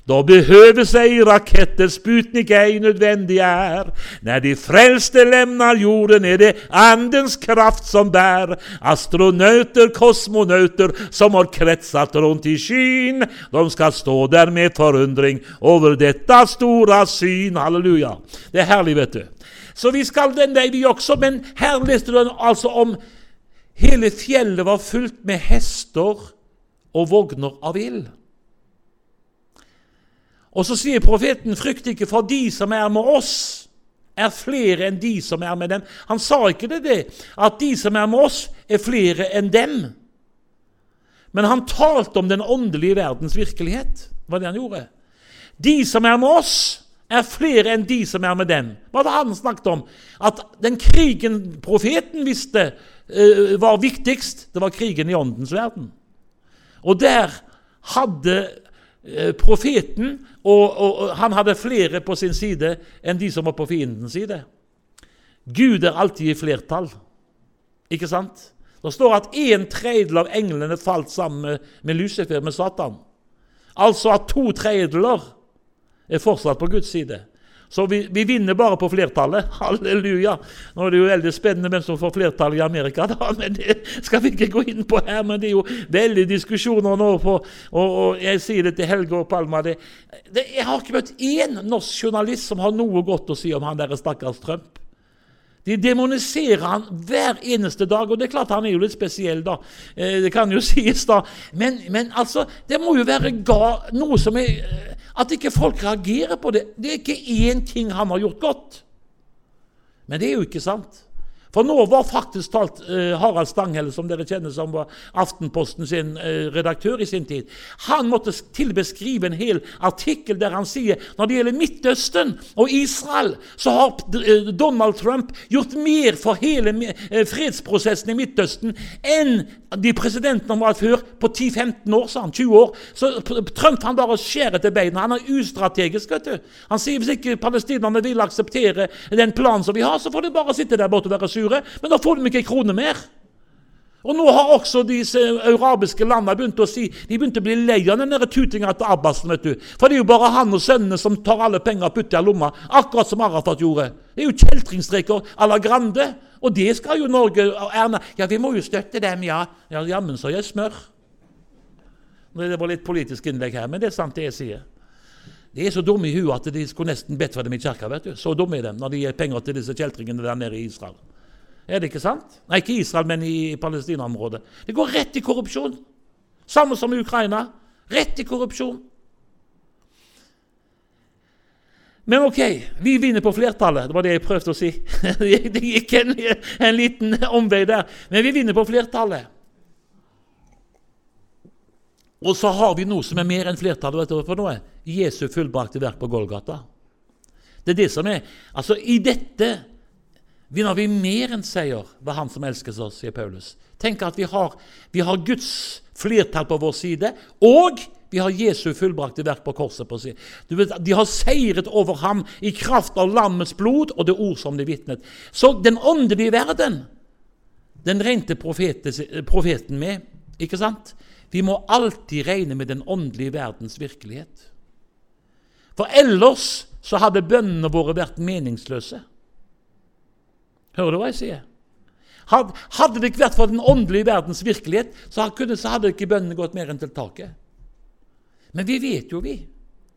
Då behøves ei raketter, Sputnik ei nødvendig er. Når de frelste lemner jorden er det Andens kraft som bær. Astronauter, kosmonauter som har kretsat rundt i skyn, de skal stå der med forundring over dette store syn. Halleluja. Det er herlig, vet du. Så vi skal den der vi også, men her leste du altså om hele fjellet var fullt med hester og vogner av ild. Og så sier profeten, 'Frykt ikke, for de som er med oss, er flere enn de som er med dem.' Han sa ikke det, det at de som er med oss, er flere enn dem. Men han talte om den åndelige verdens virkelighet. var det han gjorde. De som er med oss, er flere enn de som er med dem. Hva hadde han snakket om? At den krigen profeten visste uh, var viktigst, det var krigen i åndens verden. Og der hadde profeten og, og, og, han hadde flere på sin side enn de som var på fiendens side. Gud er alltid i flertall, ikke sant? Det står at en tredjedel av englene falt sammen med, med Lucifer, med Satan. Altså at to tredjedeler er fortsatt på Guds side. Så vi, vi, vinner bare på flertallet. Halleluja! Nå er det jo veldig spennende hvem som får flertall i Amerika, da, men det skal vi ikke gå inn på her. Men det er jo veldig diskusjoner nå, på, og, og, jeg sier det til Helge og Palma det, det, Jeg har ikke møtt én norsk journalist som har noe godt å si om han der stakkars Trump. De demoniserer han hver eneste dag, og det er klart han er jo litt spesiell, da. Eh, det kan jo sies, da. Men, men altså, det må jo være ga, noe som er eh, At ikke folk reagerer på det. Det er ikke én ting han har gjort godt. Men det er jo ikke sant. For nå var faktisk talt eh, Harald Stanghelle, som dere kjenner som var Aftenposten sin eh, redaktør i sin tid, han måtte til beskrive en hel artikkel der han sier når det gjelder Midtøsten og Israel, så har eh, Donald Trump gjort mer for hele eh, fredsprosessen i Midtøsten enn de presidentene han var før, på 10-15 år, sa han. 20 år. Så Trump han bare skjærer til beina. Han er ustrategisk. vet du. Han sier hvis ikke palestinerne vil akseptere den planen som vi har, så får de bare sitte der borte og være sure. Men da får de ikke en krone mer. Og Nå har også disse arabiske landene begynt å si de begynte å bli lei av den tutinga til Abbasen. vet du. For det er jo bare han og sønnene som tar alle penger og putter i lomma, akkurat som Arafat gjorde. Det er jo kjeltringstreker à la Grande. Og det skal jo Norge og Erna Ja, vi må jo støtte dem, ja. Ja, Jammen så jeg smør. Det var litt politisk innlegg her, men det er sant, det jeg sier. De er så dumme i huet at de skulle nesten bedt for dem i kirka. vet du. Så dumme er de når de gir penger til disse kjeltringene der nede i Israel. Er det ikke sant? Nei, ikke Israel, men i Palestina-området. Det går rett i korrupsjon. Samme som i Ukraina. Rett i korrupsjon. Men ok, vi vinner på flertallet. Det var det jeg prøvde å si. Det gikk en, en liten omvei der. Men vi vinner på flertallet. Og så har vi noe som er mer enn flertallet. vet du for noe? Jesu fullbrakte verk på Golgata. Det er det som er Altså, i dette vinner vi mer enn seier ved Han som elsker oss, sier Paulus. Tenk at vi har, vi har Guds flertall på vår side, og vi har Jesu fullbrakte verk på korset på seg. De har seiret over ham i kraft av lammets blod og det ord som de vitnet. Så den åndelige verden, den regnet profeten med. Ikke sant? Vi må alltid regne med den åndelige verdens virkelighet. For ellers så hadde bønnene våre vært meningsløse. Hører du hva jeg sier? Hadde det ikke vært for den åndelige verdens virkelighet, så hadde ikke bønnene gått mer enn til taket. Men vi vet jo, vi,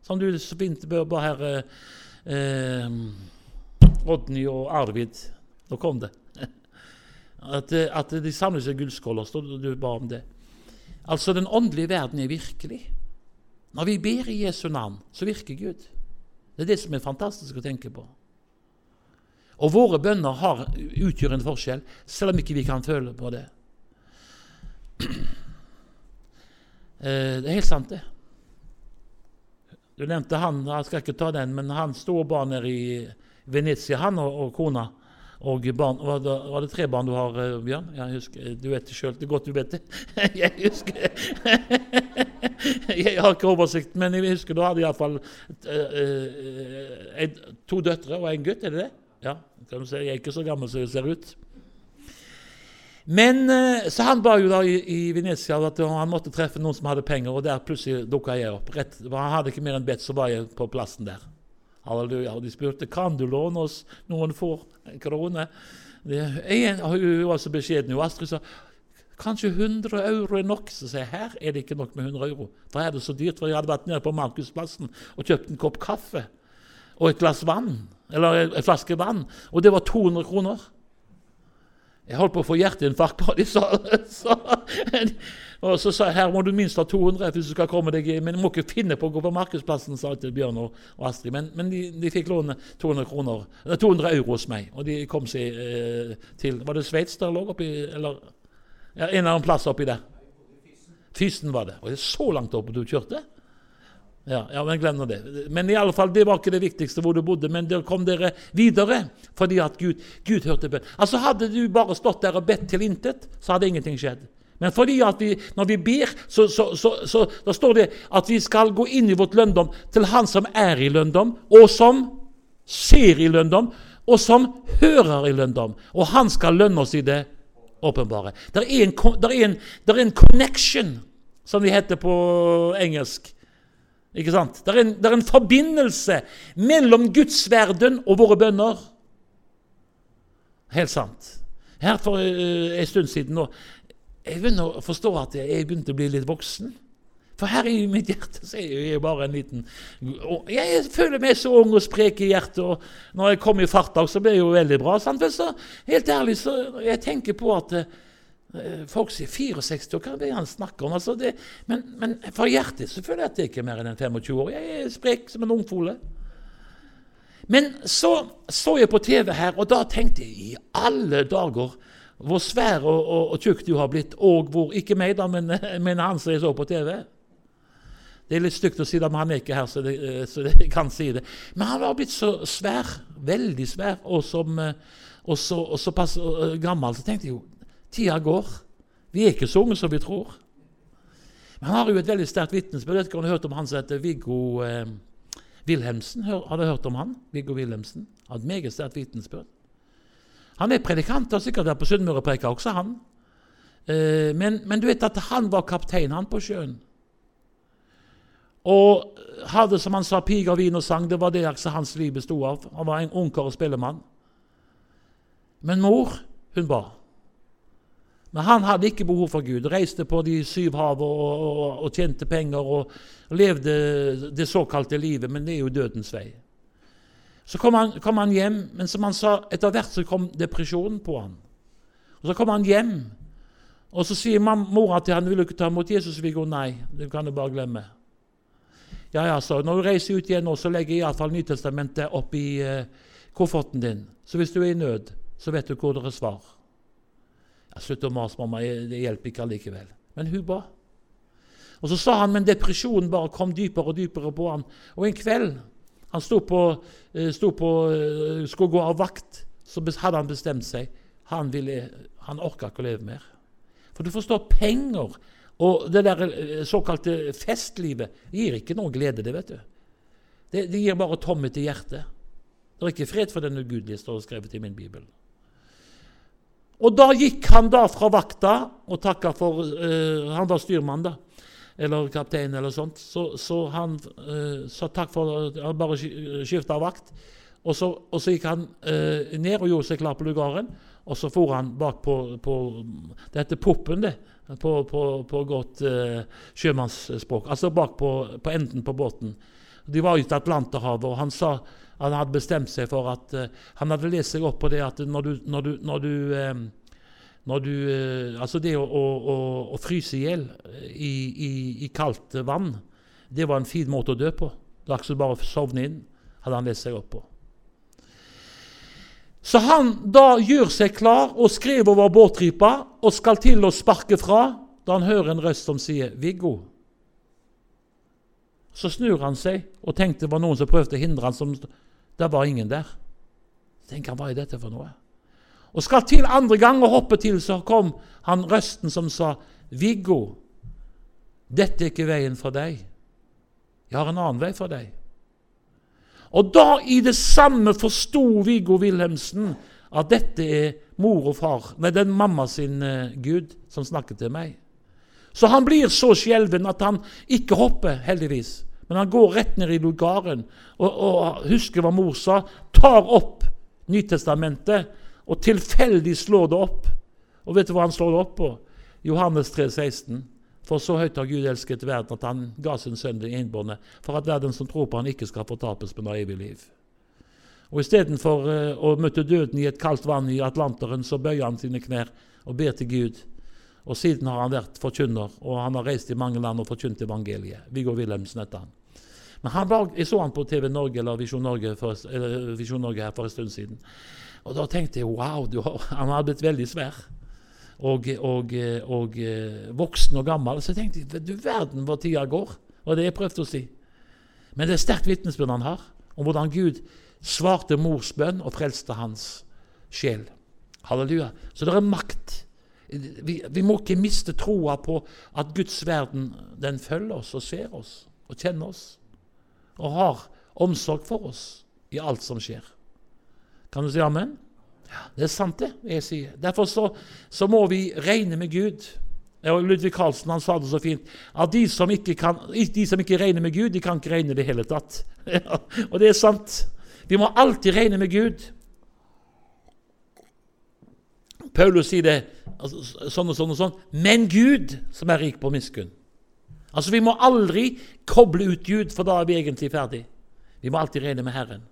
som du så fint ba her eh, Rodny og Arvid Nå kom det. At, at de samler seg gullskåler. Du ba om det. Altså, den åndelige verden er virkelig. Når vi ber i Jesu navn, så virker Gud. Det er det som er fantastisk å tenke på. Og våre bønner har, utgjør en forskjell, selv om ikke vi kan føle på det. Eh, det er helt sant, det. Du nevnte han, jeg skal ikke ta den, men han store barn nede i Venezia, han og, og kona. Og barn, var det, var det, tre barn du har, eh, Bjørn? Jeg husker, Du vet det sjøl. Det er godt du vet det. Jeg husker Jeg har ikke oversikt, men jeg husker du hadde iallfall uh, uh, to døtre og en gutt. Er det det? Ja. Kan du jeg er ikke så gammel som jeg ser ut. Men eh, så han ba jo da i, i Venezia at han måtte treffe noen som hadde penger, og der plutselig dukka jeg opp. Rett, han hadde ikke mer enn bedt, så var jeg på plassen der. Halleluja. Og de spurte kan du låne oss noen få kroner. Hun var så beskjeden. Astrid sa kanskje 100 euro er nok. Så sier jeg her er det ikke nok med 100 euro. Da er det så dyrt. For jeg hadde vært nede på Markusplassen og kjøpt en kopp kaffe og et glass vann, eller en flaske vann, og det var 200 kroner. Jeg holdt på å få hjerteinfarkt på de sa, Og så sa jeg her må du minst ha 200 hvis du skal komme deg Men du må ikke finne på å gå på Markedsplassen, sa til Bjørn og Astrid. Men, men de, de, fikk låne 200, kroner, 200 euro hos meg, og de kom seg eh, til Var det Sveits der lå oppi? Eller ja, en eller annen plass oppi der? Fysen var det. Og det er så langt opp du kjørte? Ja, ja, men glem det. Men i alle fall, det var ikke det viktigste hvor du bodde, men der kom dere videre fordi at Gud, Gud hørte bønn. Altså Hadde du bare stått der og bedt til intet, så hadde ingenting skjedd. Men fordi at vi, når vi ber, så, så, så, så da står det at vi skal gå inn i vårt lønndom til Han som er i lønndom, og som ser i lønndom, og som hører i lønndom. Og Han skal lønne oss i det åpenbare. Det er er en connection, som det heter på engelsk ikke sant? Det er, en, det er en forbindelse mellom Guds verden og våre bønner. Helt sant. Her for uh, en stund siden nå Jeg begynner å forstå at jeg begynte å bli litt voksen. For her i mitt hjerte så er jeg bare en liten Jeg føler meg så ung og sprek i hjertet. og Når jeg kommer i fartdag, så blir det jo veldig bra. Sant? Så, helt ærlig så jeg tenker på at Eh, folk sier 64 og hva er det han snakker om? Altså det, men, men, for hjertet så føler jeg at det ikke er mer enn 25 år. Jeg er sprek som en ungfole. Men så så jeg på TV her, og da tenkte jeg i alle dager hvor svær og, og, og tjukk du har blitt, og hvor Ikke meg, da, men, men han som jeg så på TV. Det er litt stygt å si det, men han er ikke her, så, det, så det, jeg kan si det. Men han har blitt så svær, veldig svær, og, som, eh, og, så, og såpass gammel, så tenkte jeg jo Tida går. Vi er ikke så unge som vi tror. Men han har jo et veldig sterkt vitnesbyrd. Du har hørt om han som heter Viggo eh, Wilhelmsen? Har du hørt om han? Viggo Wilhelmsen? Han har et meget sterkt vitnesbyrd. Han er predikant, har sikkert vært på Sunnmøre preka også, han. Eh, men, men, du vet at han var kaptein, han, på sjøen. Og hadde, som han sa, piger, vin og sang. Det var det altså hans liv bestod av. Han var en ungkar og spillemann. Men mor, hun ba. Men han hadde ikke behov for Gud. Reiste på de syv hav og, og, og, tjente penger og levde det såkalte livet, men det er jo dødens vei. Så kom han, kom han hjem, men som han sa, etter hvert så kom depresjonen på han. Og Så kom han hjem, og så sier mora til han, 'Vil du ikke ta imot Jesus?' Viggo, nei, det kan du bare glemme. Ja, ja, så Når du reiser ut igjen nå, så legger jeg iallfall Nytestamentet opp i uh, kofferten din. Så hvis du er i nød, så vet du hvor det er svar. 'Slutt å mase, mamma. Det hjelper ikke allikevel.' Men hun ba. Og så sa han, men depresjonen bare kom dypere og dypere på ham. Og en kveld han sto på, eh, sto på eh, skulle gå av vakt, så hadde han bestemt seg. Han, ville, han orka ikke å leve mer. For du forstår, penger og det der eh, såkalte festlivet gir ikke noe glede, det, vet du. Det, det gir bare tomhet i hjertet. Det er ikke fred for den ugudelige, står det skrevet i min bibel. Og da gikk han da fra vakta og takka for uh, Han var styrmann, da. Eller kaptein, eller sånt. Så, så han uh, sa takk for Han bare skifta vakt. Og så, og så, gikk han uh, ned og gjorde seg klar på lugaren. Og så for han bak på, på Det heter poppen, det. På, på, på godt sjømannsspråk. Altså bak på, enden på båten. De var ute i Atlanterhavet, og han sa han hadde bestemt seg for at uh, Han hadde lest seg opp på det at når du, når du, når du, um, når du uh, Altså det å, å, å fryse i hjel i, i, i, kaldt vann, det var en fin måte å dø på. Det var ikke bare å sovne inn, hadde han lest seg opp på. Så han da gjør seg klar og skriver over båtripa og skal til å sparke fra da han hører en røst som sier 'Viggo'. Så snur han seg og tenkte det var noen som prøvde å hindre han som det var ingen der. Tenk, hva er dette for noe? Og skal til andre gang og hoppe til, så kom han røsten som sa, 'Viggo, dette er ikke veien for deg. Jeg har en annen vei for deg.' Og da i det samme forsto Viggo Wilhelmsen at dette er mor og far, nei, er mamma sin uh, Gud som snakker til meg. Så han blir så skjelven at han ikke hopper, heldigvis. Men han går rett ned i lugaren og, og husker hva mor sa. Tar opp Nytestamentet og tilfeldig slår det opp. Og vet du hva han slår det opp på? Johannes 3, 16. For så høyt har Gud elsket verden at han ga sin sønn den innbåndet, for at verden som tror på han ikke skal fortapes, men ha evig liv. Og Istedenfor eh, å møte døden i et kaldt vann i Atlanteren, så bøyer han sine knær og ber til Gud. Og Siden har han vært forkynner, og han har reist i mange land og forkynt evangeliet. Viggo Wilhelmsen heter han. Men han var, jeg så han på TV Norge eller Visjon Norge, Norge her for en stund siden. Og da tenkte jeg wow, har, han hadde blitt veldig svær. Og, og, og, voksen og gammel. Så jeg tenkte du verden hvor tida går. Og det jeg prøvde å si. Men det er sterkt vitnesbyrd han har om hvordan Gud svarte mors bønn og frelste hans sjel. Halleluja. Så det er makt. Vi, vi må ikke miste troa på at Guds verden den følger oss og ser oss og kjenner oss og har omsorg for oss i alt som skjer. Kan du si amen? Ja, det er sant, det jeg sier. Derfor så, så må vi regne med Gud. Og Ludvig Carlsen han sa det så fint at de som, ikke kan, de som ikke regner med Gud, de kan ikke regne i det hele tatt. Og det er sant. Vi må alltid regne med Gud. Paulus sier det altså, sånn og sånn og sånn. Men Gud, som er rik på miskunn. Altså, Vi må aldri koble ut Gud, for da er vi egentlig ferdig. Vi må alltid regne med Herren.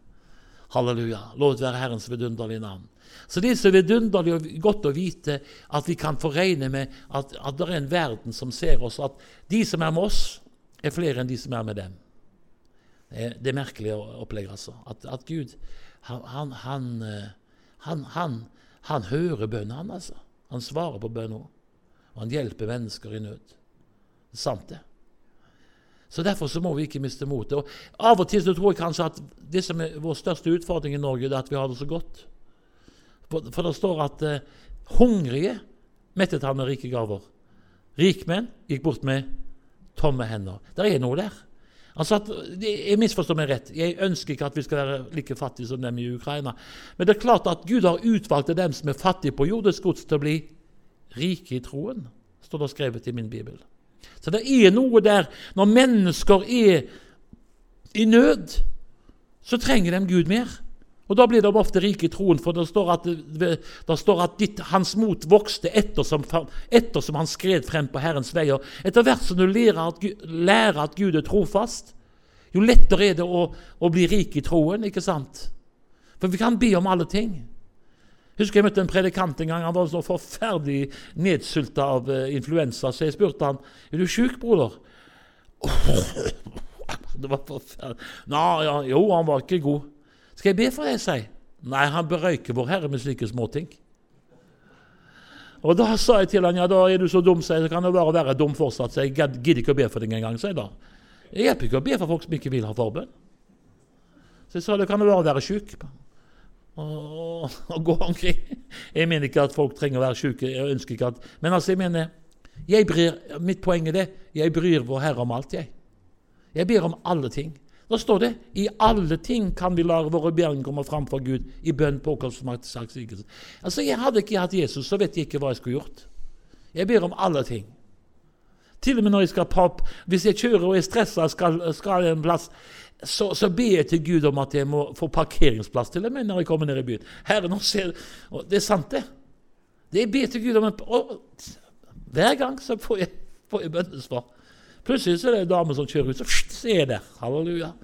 Halleluja. Lovet være Herrens vidunderlige navn. Så det er så vidunderlig og godt å vite at vi kan få regne med at, at det er en verden som ser oss, at de som er med oss, er flere enn de som er med dem. Det er, er merkelig opplegg, altså. At, at Gud han, han, han, han, hører bønnen, han, altså. Han svarer på bønnen òg. Og han hjelper mennesker i nød. Det er sant, det. Så Derfor så må vi ikke miste motet. Og Av og til så tror jeg kanskje at det som er vår største utfordring i Norge, er at vi har det så godt. For, for det står at eh, hungrige mettet han med rike gaver. Rikmenn gikk bort med tomme hender. Det er noe der. Altså at, Jeg misforstår meg rett. Jeg ønsker ikke at vi skal være like fattige som dem i Ukraina. Men det er klart at Gud har utvalgt dem som er fattige på jordisk gods, til å bli rike i troen, står det skrevet i min bibel. Så det er noe der Når mennesker er i nød, så trenger de Gud mer. Og Da blir de ofte rike i troen, for det står at, det står at ditt, hans mot vokste ettersom, ettersom han skred frem på Herrens veier. Etter hvert som du lærer at, lærer at Gud er trofast, jo lettere er det å, å, bli rik i troen. ikke sant? For vi kan be om alle ting. Husker Jeg møtte en predikant en gang. Han var så forferdelig nedsulta av uh, influensa, så jeg spurte han er du sjuk, broder. det var forferdelig. Nei, ja, jo, han var ikke god. Skal jeg be for deg, sier Nei, han berøyker Vår Herre med slike småting. Og da sa jeg til han, ja, da er du så dum, sier jeg, så kan det bare være dum fortsatt. Så jeg gidder ikke å be for deg engang, sier jeg da. Jeg hjelper ikke å be for folk som ikke vil ha forbønn. Så jeg sa det kan det bare være sjuk og, og gå omkring. Jeg mener ikke at folk trenger å være syke. jeg ønsker ikke at, Men altså, jeg mener, jeg bryr, mitt poeng er det, jeg bryr Vår Herre om alt. Jeg Jeg ber om alle ting. Da står det i alle ting kan vi la våre bjørn komme fram for Gud i bønn, påkallelse og sakssigelse. Altså, jeg hadde ikke hatt Jesus, så vet jeg ikke hva jeg skulle gjort. Jeg ber om alle ting. Til og med når jeg skal pop, hvis jeg kjører og er stressa og skal, skal en plass, så, så, ber jeg til Gud om at jeg må få parkeringsplass til meg når jeg kommer ned i byen. Herre, nå ser, Det er sant, det. Det jeg ber til Gud om en, og, Hver gang så får jeg, får jeg bønnesvar. Plutselig så er det en dame som kjører ut, så, så er der. Halleluja.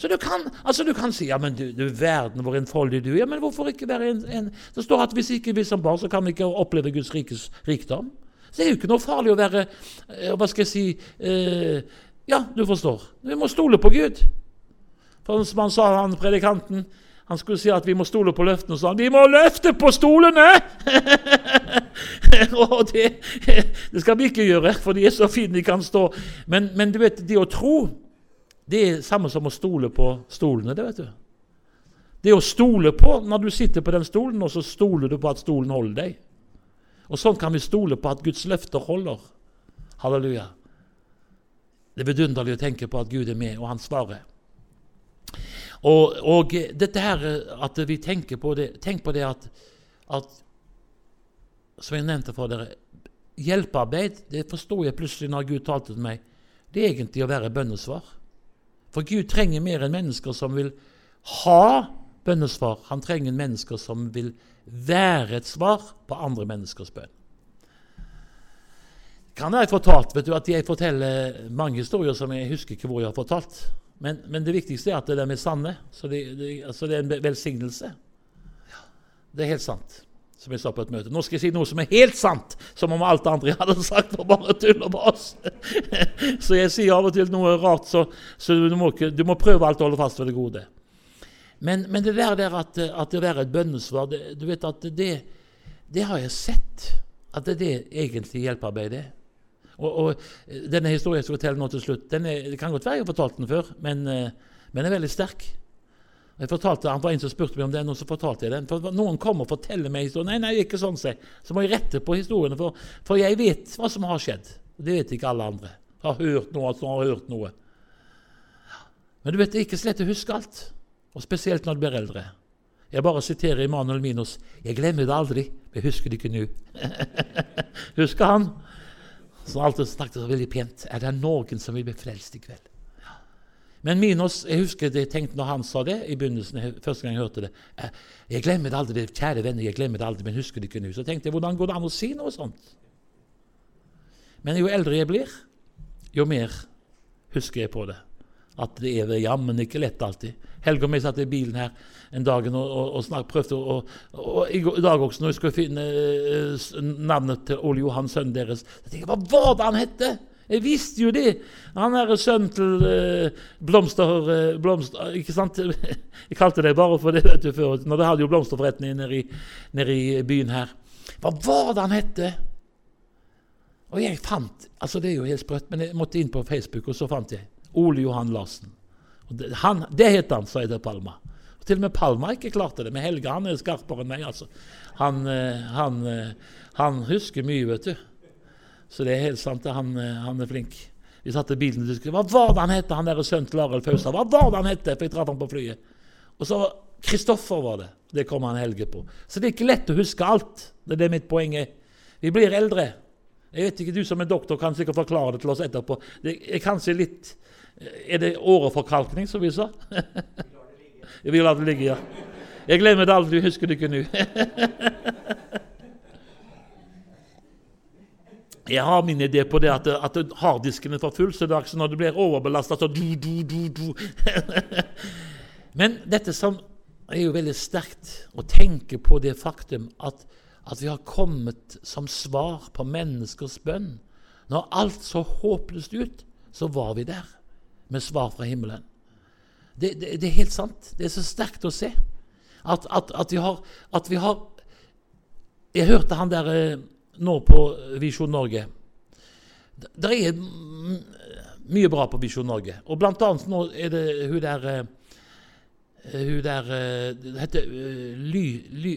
Så du kan, altså du kan si ja, men du, du verden hvor enfoldig du er. Men hvorfor ikke være en, en Det står at hvis ikke vi som barn, så kan vi ikke oppleve Guds rikes rikdom. Så det er jo ikke noe farlig å være eh, Hva skal jeg si eh, Ja, du forstår. Vi må stole på Gud. For som han sa, han predikanten han skulle si at vi må stole på løftene, og sa han vi må løfte på stolene! og det, det, skal vi ikke gjøre, for de er så fine de kan stå. Men, men du vet, det å tro, det er samme som å stole på stolene. Det vet du. Det å stole på når du sitter på den stolen, og så stoler du på at stolen holder deg. Og sånn kan vi stole på at Guds løfter holder. Halleluja. Det er vidunderlig å tenke på at Gud er med, og han svarer. Og, og, dette her at vi tenker på det Tenk på det at, at Som jeg nevnte for dere Hjelpearbeid det forstår jeg plutselig når Gud talte til meg. Det er egentlig å være bønnesvar. For Gud trenger mer enn mennesker som vil ha bønnesvar. Han trenger mennesker som vil være et svar på andre menneskers bønn. Kan jeg fortalt, vet du, at Jeg forteller mange historier som jeg husker ikke hvor jeg har fortalt. Men, men, det viktigste er at de er sanne. Så det, det, altså det er en velsignelse. Ja, det er helt sant, som jeg sa på et møte. Nå skal jeg si noe som er helt sant, som om alt andre jeg hadde sagt, var bare tull og bas. så jeg sier av og til noe rart, så, så du, må ikke, du, må prøve alt å holde fast ved det gode. Men, men det der, der at, at, det er et bønnesvar, det, du vet at det, det har jeg sett. At det er det egentlig hjelpearbeidet er. Og, og, denne historien jeg skal fortelle nå til slutt, den er, det kan godt være jeg har fortalt den før, men, uh, men den er veldig sterk. Jeg fortalte, Han var en som spurte meg om det, og så fortalte jeg den. For Noen kommer og forteller meg historien. Nei, nei, ikke sånn, se. Så må jeg rette på historiene, for, for, jeg vet hva som har skjedd. Det vet ikke alle andre. Har hørt noe som har hørt noe. Men du vet, det er ikke så lett å huske alt. Og spesielt når du blir eldre. Jeg bare siterer Immanuel Minos. 'Jeg glemmer det aldri, men husker det ikke nå'. husker han? Som alltid snakket så veldig pent. Er det noen som vil bli frelst i kveld? Men Minos, jeg husker det jeg tenkte når han sa det i begynnelsen, første gang jeg hørte det. Eh, 'Jeg glemmer det aldri, kjære venner, jeg glemmer det aldri, men husker det ikke nå'. Så tenkte jeg, hvordan går det an å si noe sånt? Men jo eldre jeg blir, jo mer husker jeg på det. At det er jammen ikke lett alltid. Helge og jeg satt i bilen her en dag og, og, og snak, prøvde å og, I dag også, når jeg skulle finne uh, navnet til Ole Johan, sønnen deres så tenkte, jeg Hva var det han hette? Jeg visste jo det! Han er sønnen til uh, Blomster, uh, blomster, Ikke sant? Jeg kalte det bare for det vet du før. Når det hadde jo blomsterforretning nede, nede i, byen her. Hva var det han hette? Og jeg fant altså Det er jo helt sprøtt, men jeg måtte inn på Facebook, og så fant jeg Ole Johan Larsen. Det, han, det het han, sa jeg til Palma. Og til og med Palma ikke klarte det. Men Helge han er skarpere enn meg. altså. Han, eh, han, eh, han, husker mye, vet du. Så det er helt sant. Han, eh, han er flink. Vi satt i bilen og diskuterte. Hva var det han het, han der sønnen til Arild Faustad? Hva var det han het? For jeg traff han på flyet. Og så Kristoffer var det. Det kom han Helge på. Så det er ikke lett å huske alt. Det er det mitt poeng er. Vi blir eldre. Jeg vet ikke, Du som er doktor kan sikkert forklare det til oss etterpå. Det er kanskje litt er det åreforkalkning, som vi sa? vi lar det ligge, ja. Jeg glemmer det aldri, husker det ikke nå. Jeg har min idé på det at, at harddisken er for full, så når det blir overbelasta, så du, du, du, du. Men dette som er jo veldig sterkt å tenke på det faktum at, at vi har kommet som svar på menneskers bønn. Når alt så håpløst ut, så var vi der med svar fra himmelen. Det, det, det, er helt sant. Det er så sterkt å se. At, at, at, vi, har, at vi har, Jeg hørte han der eh, nå på Visjon Norge. Det er mye bra på Visjon Norge. Og blant annet nå er det hun der eh, Hun der eh, Det heter Ly... ly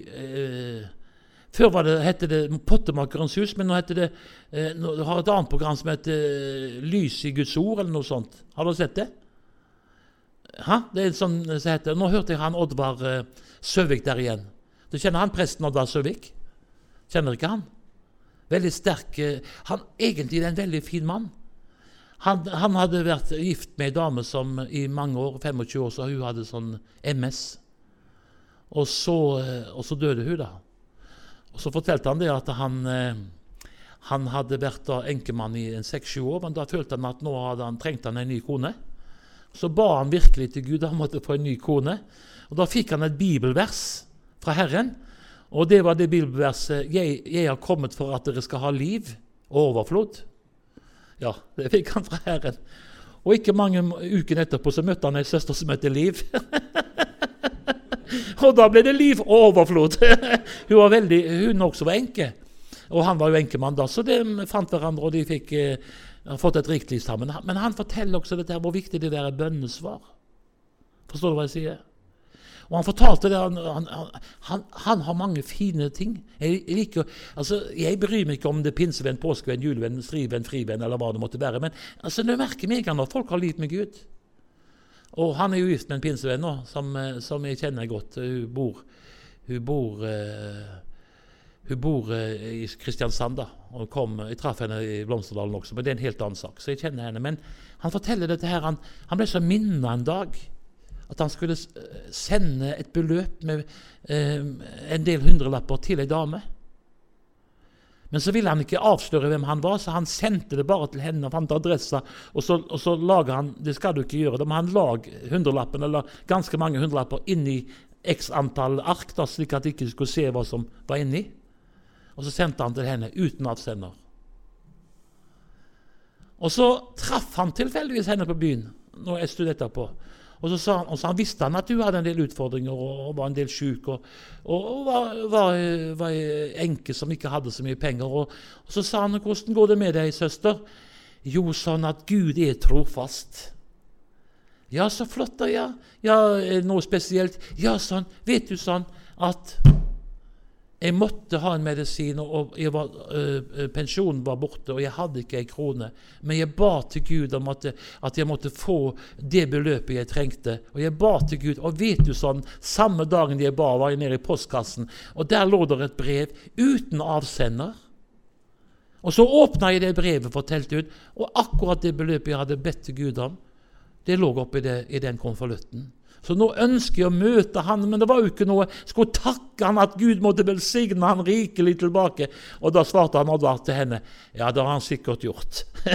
før var det, hette det Pottemakerens hus, men nå det eh, nå har et annet program som heter eh, Lys i Guds ord, eller noe sånt. Har dere sett det? Ha? Det er sånn som heter, Nå hørte jeg han Oddvar eh, Søvik der igjen. Du kjenner han presten Oddvar Søvik? Kjenner ikke han? Veldig sterk eh, han, Egentlig er en veldig fin mann. Han, han, hadde vært gift med ei dame som i mange år, 25 år, så hun hadde sånn MS. Og så, eh, og så døde hun, da. Og Så fortalte han det at han, eh, han hadde vært enkemann i seks-sju år, men da følte han at nå hadde han trengt han en ny kone. Så ba han virkelig til Gud han måtte få en ny kone. Og Da fikk han et bibelvers fra Herren. Og det var det bibelverset jeg, 'Jeg har kommet for at dere skal ha liv og overflod'. Ja, det fikk han fra Herren. Og ikke mange uker etterpå så møtte han ei søster som heter Liv. Og da ble det liv og overflod. hun var veldig, hun også var enke. Og han var jo enkemann da, så de fant hverandre, og de fikk eh, fått et rikt liv sammen. Men han forteller også dette, her, hvor viktig det der er bønnesvar. Forstår du hva jeg sier? Og han fortalte det, han, han, han, han har mange fine ting. Jeg, liker, altså, jeg bryr meg ikke om det er pinsevenn, påskevenn, julevenn, strivenn, frivenn eller hva det måtte være. Men altså, det merker meg når folk har liv med Gud. Og han er jo gift med en pinsevenn nå, som, eh, som, jeg kjenner godt. Hun bor, hun bor, uh, hun bor uh, i Kristiansand. da, og kom, Jeg traff henne i Blomsterdalen også, men det er en helt annen sak. så jeg kjenner henne. Men han forteller dette her, han, han ble så minna en dag at han skulle sende et beløp med uh, en del hundrelapper til ei dame. Men så ville han ikke avsløre hvem han var, så han sendte det bare til henne. og fant adressa, og så, og så lager han Det skal du ikke gjøre, da må han lage hundrelappen, eller ganske mange hundrelapper inni x antall ark, da, slik at de ikke skulle se hva som var inni. Og så sendte han til henne uten avsender. Og så traff han tilfeldigvis henne på byen når jeg stund på. Og så, sa han, og så visste han at du hadde en del utfordringer og, og var en del sjuk. Og, og, og var, var, var, enke som ikke hadde så mye penger. Og, og så sa han 'Hvordan går det med deg, søster?' Jo, sånn at Gud er trofast. Ja, så flott, da. Ja, ja noe spesielt. Ja, sånn. Vet du sånn at jeg måtte ha en medisin, og var, øh, pensjonen var borte, og jeg hadde ikke ei krone. Men jeg ba til Gud om at, at, jeg måtte få det beløpet jeg trengte. Og jeg ba til Gud, og vet du sånn, samme dagen jeg ba, var jeg nede i postkassen, og der lå det et brev uten avsender. Og så åpna jeg det brevet, fortalte ut, og akkurat det beløpet jeg hadde bedt til Gud om, det lå oppi i den konvolutten. Så nå ønsker jeg å møte han, men det var jo ikke noe. Skulle takke han at Gud måtte velsigne han rikelig tilbake. Og da svarte han Oddvar til henne ja, det har han sikkert gjort.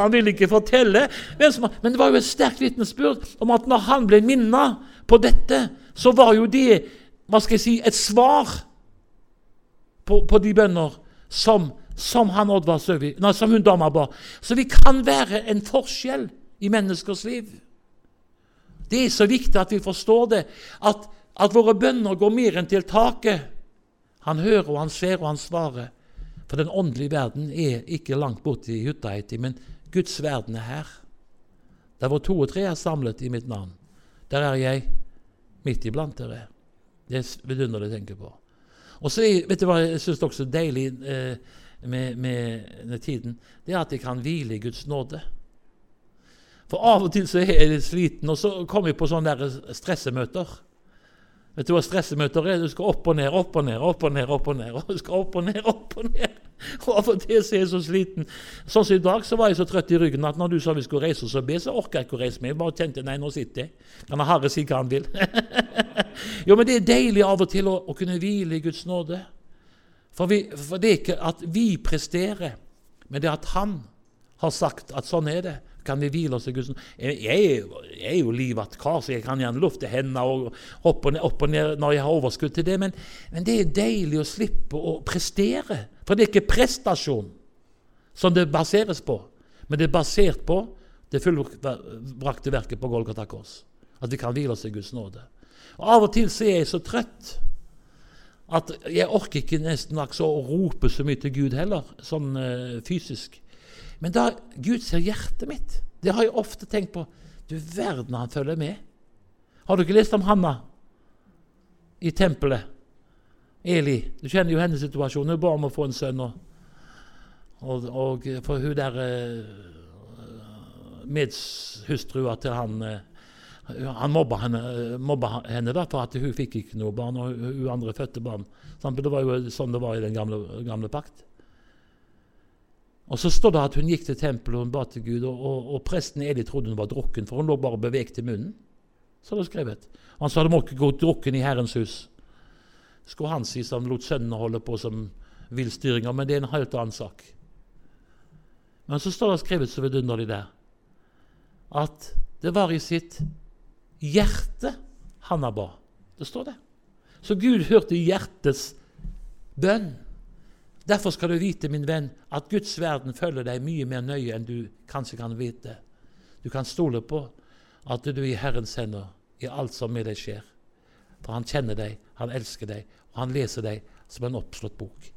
han ville ikke fortelle, men det var jo et sterkt vitnesbyrd om at når han ble minnet på dette, så var jo det hva skal jeg si, et svar på, på de bønner som, som, han Oddvar Søvi, nei, som hun dama ba. Så vi kan være en forskjell i menneskers liv. Det er så viktig at vi forstår det, at, at våre bønner går mer enn til taket. Han hører, og han ser, og han svarer. For den åndelige verden er ikke langt borte i hytta etter, men Guds verden er her. Der hvor to og tre er samlet i mitt navn, der er jeg midt iblant dere. Det er vidunderlig å tenke på. Og så vet du hva jeg syns også er deilig eh, med, med, med tiden? Det er at jeg kan hvile i Guds nåde. For av og til så er jeg litt sliten, og så kommer jeg på sånne der stressemøter. Vet du hva stressemøter er? Du skal opp og ned, opp og ned, opp og ned. opp og ned, og du skal opp og ned, opp og ned. Og Av og til så er jeg så sliten. Sånn som i dag så var jeg så trøtt i ryggen at når du sa vi skulle reise oss og be, så orka jeg ikke å reise meg. Jeg bare kjente nei, nå sitter jeg. Kan Herre si hva han vil? jo, men det er deilig av og til å, å kunne hvile i Guds nåde. For, vi, for det er ikke at vi presterer, men det er at Han har sagt at sånn er det kan vi hvile oss i Guds jeg, jeg, er jo livatt kar, så jeg kan gjerne lufte hendene og hoppe ned, opp og ned når jeg har overskudd til det, men, men, det er deilig å slippe å prestere. For det er ikke prestasjon som det baseres på, men det er basert på det fullbrakte verket på Golgata kors. At vi kan hvile oss i Guds nåde. Og Av og til så er jeg så trøtt at jeg orker ikke nesten å rope så mye til Gud heller, sånn uh, fysisk. Men da Gud ser hjertet mitt, det har jeg ofte tenkt på. Du verden, han følger med. Har du ikke lest om Hanna i tempelet? Eli. Du kjenner jo hennes situasjon. Hun ba om å få en sønn. Og, og, og for hun der uh, medshustrua til han uh, han mobba henne, mobba henne da, for at hun fikk ikke noe barn, og hun andre fødte barn. Det var jo sånn det var i den gamle, gamle pakt. Og Så står det at hun gikk til tempelet og hun ba til Gud, og, og, og presten Eli trodde hun var drukken, for hun lå bare beveget i munnen. Så det skrevet. Han sa det må ikke gå drukken i Herrens hus. Skulle han si som lot sønnene holde på som villstyringer, men det er en helt annen sak. Men så står det skrevet så vidunderlig der at det var i sitt hjerte han ba. Det står det. Så Gud hørte hjertets bønn. Derfor skal du vite, min venn, at Guds verden følger deg mye mer nøye enn du kanskje kan vite. Du kan stole på at du er i Herrens hender i alt som med deg skjer. For han kjenner deg, han elsker deg, og han leser deg som en oppslått bok.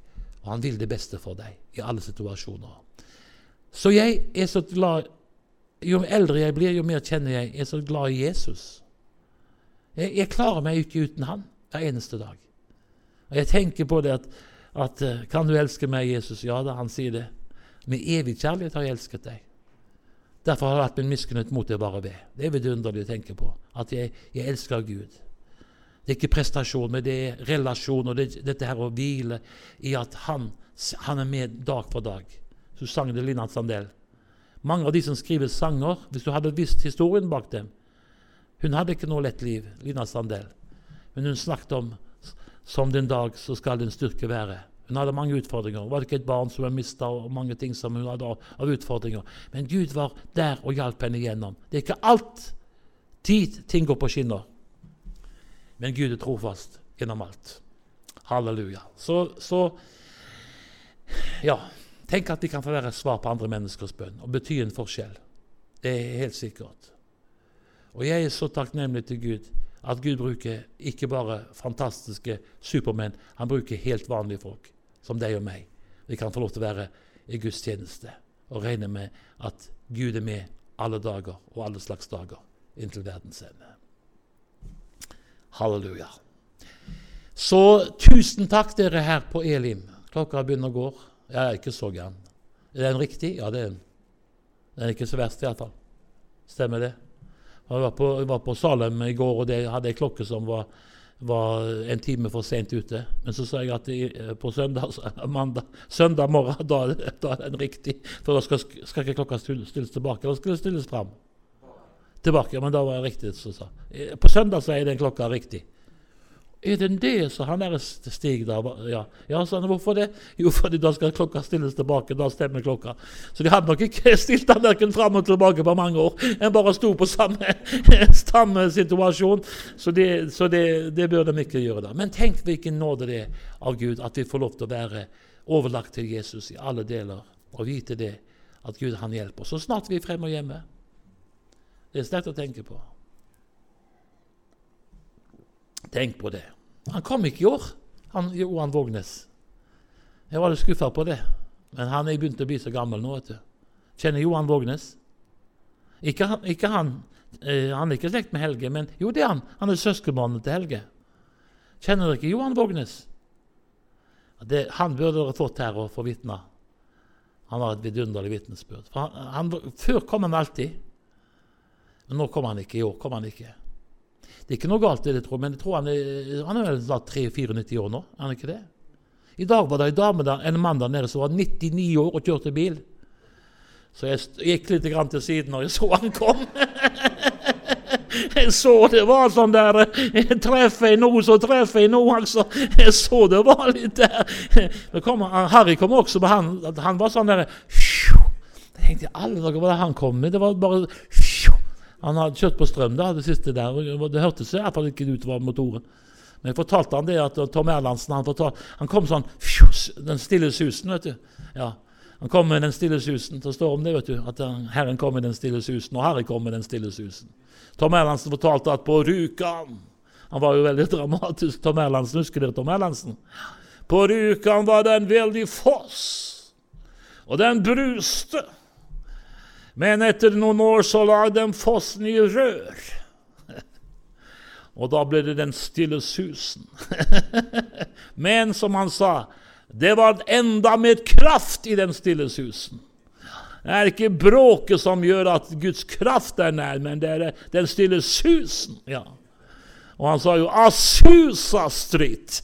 Og han vil det beste for deg i alle situasjoner. Så jeg er så glad Jo eldre jeg blir, jo mer kjenner jeg jeg er så glad i Jesus. Jeg, jeg klarer meg ikke uten han hver eneste dag. Og jeg tenker på det at at eh, 'Kan du elske meg, Jesus?' Ja da, han sier det. Med evig kjærlighet har jeg elsket deg. Derfor har jeg hatt min miskunnhet mot deg bare ved. Det er vidunderlig å tenke på. At jeg, jeg, elsker Gud. Det er ikke prestasjon, men det er relasjon og det, dette her å hvile i at han, han er med dag for dag. Så sang det Lina Sandel. Mange av de som skriver sanger, hvis du hadde visst historien bak dem Hun hadde ikke noe lett liv, Lina Sandel. Men hun snakket om som din dag, så skal din styrke være. Hun hadde mange utfordringer. Hun var ikke et barn som hun mista, og mange ting som hun hadde av utfordringer. Men Gud var der og hjalp henne igjennom. Det er ikke alt tid ting går på skinner. Men Gud er trofast gjennom alt. Halleluja. Så, så ja, tenk at de kan få være svar på andre menneskers bønn og bety en forskjell. Det er helt sikkert. Og jeg er så takknemlig til Gud at Gud bruker ikke bare fantastiske supermenn, han bruker helt vanlige folk, som deg og meg. Vi kan få lov til å være i Guds tjeneste og regne med at Gud er med alle dager og alle slags dager inntil verdens ende. Halleluja. Så tusen takk, dere her på Elim. Klokka begynner å gå. Jeg er ikke så gæren. Er den riktig? Ja, det er den. Den er ikke så verst, iallfall. Stemmer det? Jeg var, på, jeg var på Salem i går, og det hadde ei klokke som var, var, en time for sent ute. Men så sa jeg at jeg, på søndag, mandag, søndag morgen da, da, er den riktig. For da skal, skal ikke klokka stilles tilbake. Da skal det stilles fram. Tilbake, men da var jeg riktig. Så sa. På søndag så er den klokka riktig. Er det det, sa han der Stig da? Ja, ja sa han. Hvorfor det? Jo, fordi da skal klokka stilles tilbake. Da stemmer klokka. Så de hadde nok ikke stilt den verken fram og tilbake på mange år. En bare sto på samme, samme situasjon. Så, det, så det, det, bør de ikke gjøre da. Men tenk hvilken nåde det er av Gud at vi får lov til å være overlagt til Jesus i alle deler, og vite det, at Gud han hjelper så snart vi er fremme og hjemme. Det er sterkt å tenke på. Tenk på det. Han kom ikke i år, han Johan Vågnes. Jeg var litt skuffa på det. Men han er begynt å bli så gammel nå. vet du. Kjenner Johan Vågnes? Ikke ikke han. Eh, han er ikke slekt med Helge, men jo, det er han. Han er søskenbarnet til Helge. Kjenner dere ikke Johan Vågnes? Det, han burde dere fått her og få vitne. Han har et vidunderlig vitnesbyrd. Før kom han alltid, men nå kom han ikke. I år kom han ikke. Det er ikke noe galt i det, tror men jeg tror han er, han er vel 3-94 år nå? er han ikke det? I dag var det en dame der, en mann der nede som var 99 år og kjørte bil. Så jeg gikk litt til siden når jeg så han kom. Jeg så det var sånn der Treffer jeg nå, så treffer jeg nå, altså. Jeg så det var litt der. Kom, Harry kom også, men han, han var sånn der Jeg tenkte alle dager, hva han kom med? Det var bare han hadde kjørt på strøm da, det siste der. Det hørtes i hvert fall ikke ut var motoren. Men jeg fortalte han det at Tom Erlandsen han, fortalte, han kom sånn fjus, Den stille susen, vet du. Ja, Han kom med den stille susen. Det står om det, vet du. At Herren kom med den stille susen, og Herre kom med den stille susen. Tom Erlandsen fortalte at på Rjukan Han var jo veldig dramatisk, Tom Erlandsen. Husker dere Tom Erlandsen? På Rjukan var det en veldig foss, og den bruste. Men etter noen år så lagde de fossen i rør. Og da ble det den stille susen. Men som han sa, det var enda mer kraft i den stille susen. Det er ikke bråket som gjør at Guds kraft er nær, men det er den stille susen. ja. Og han sa jo 'Asusa Street'.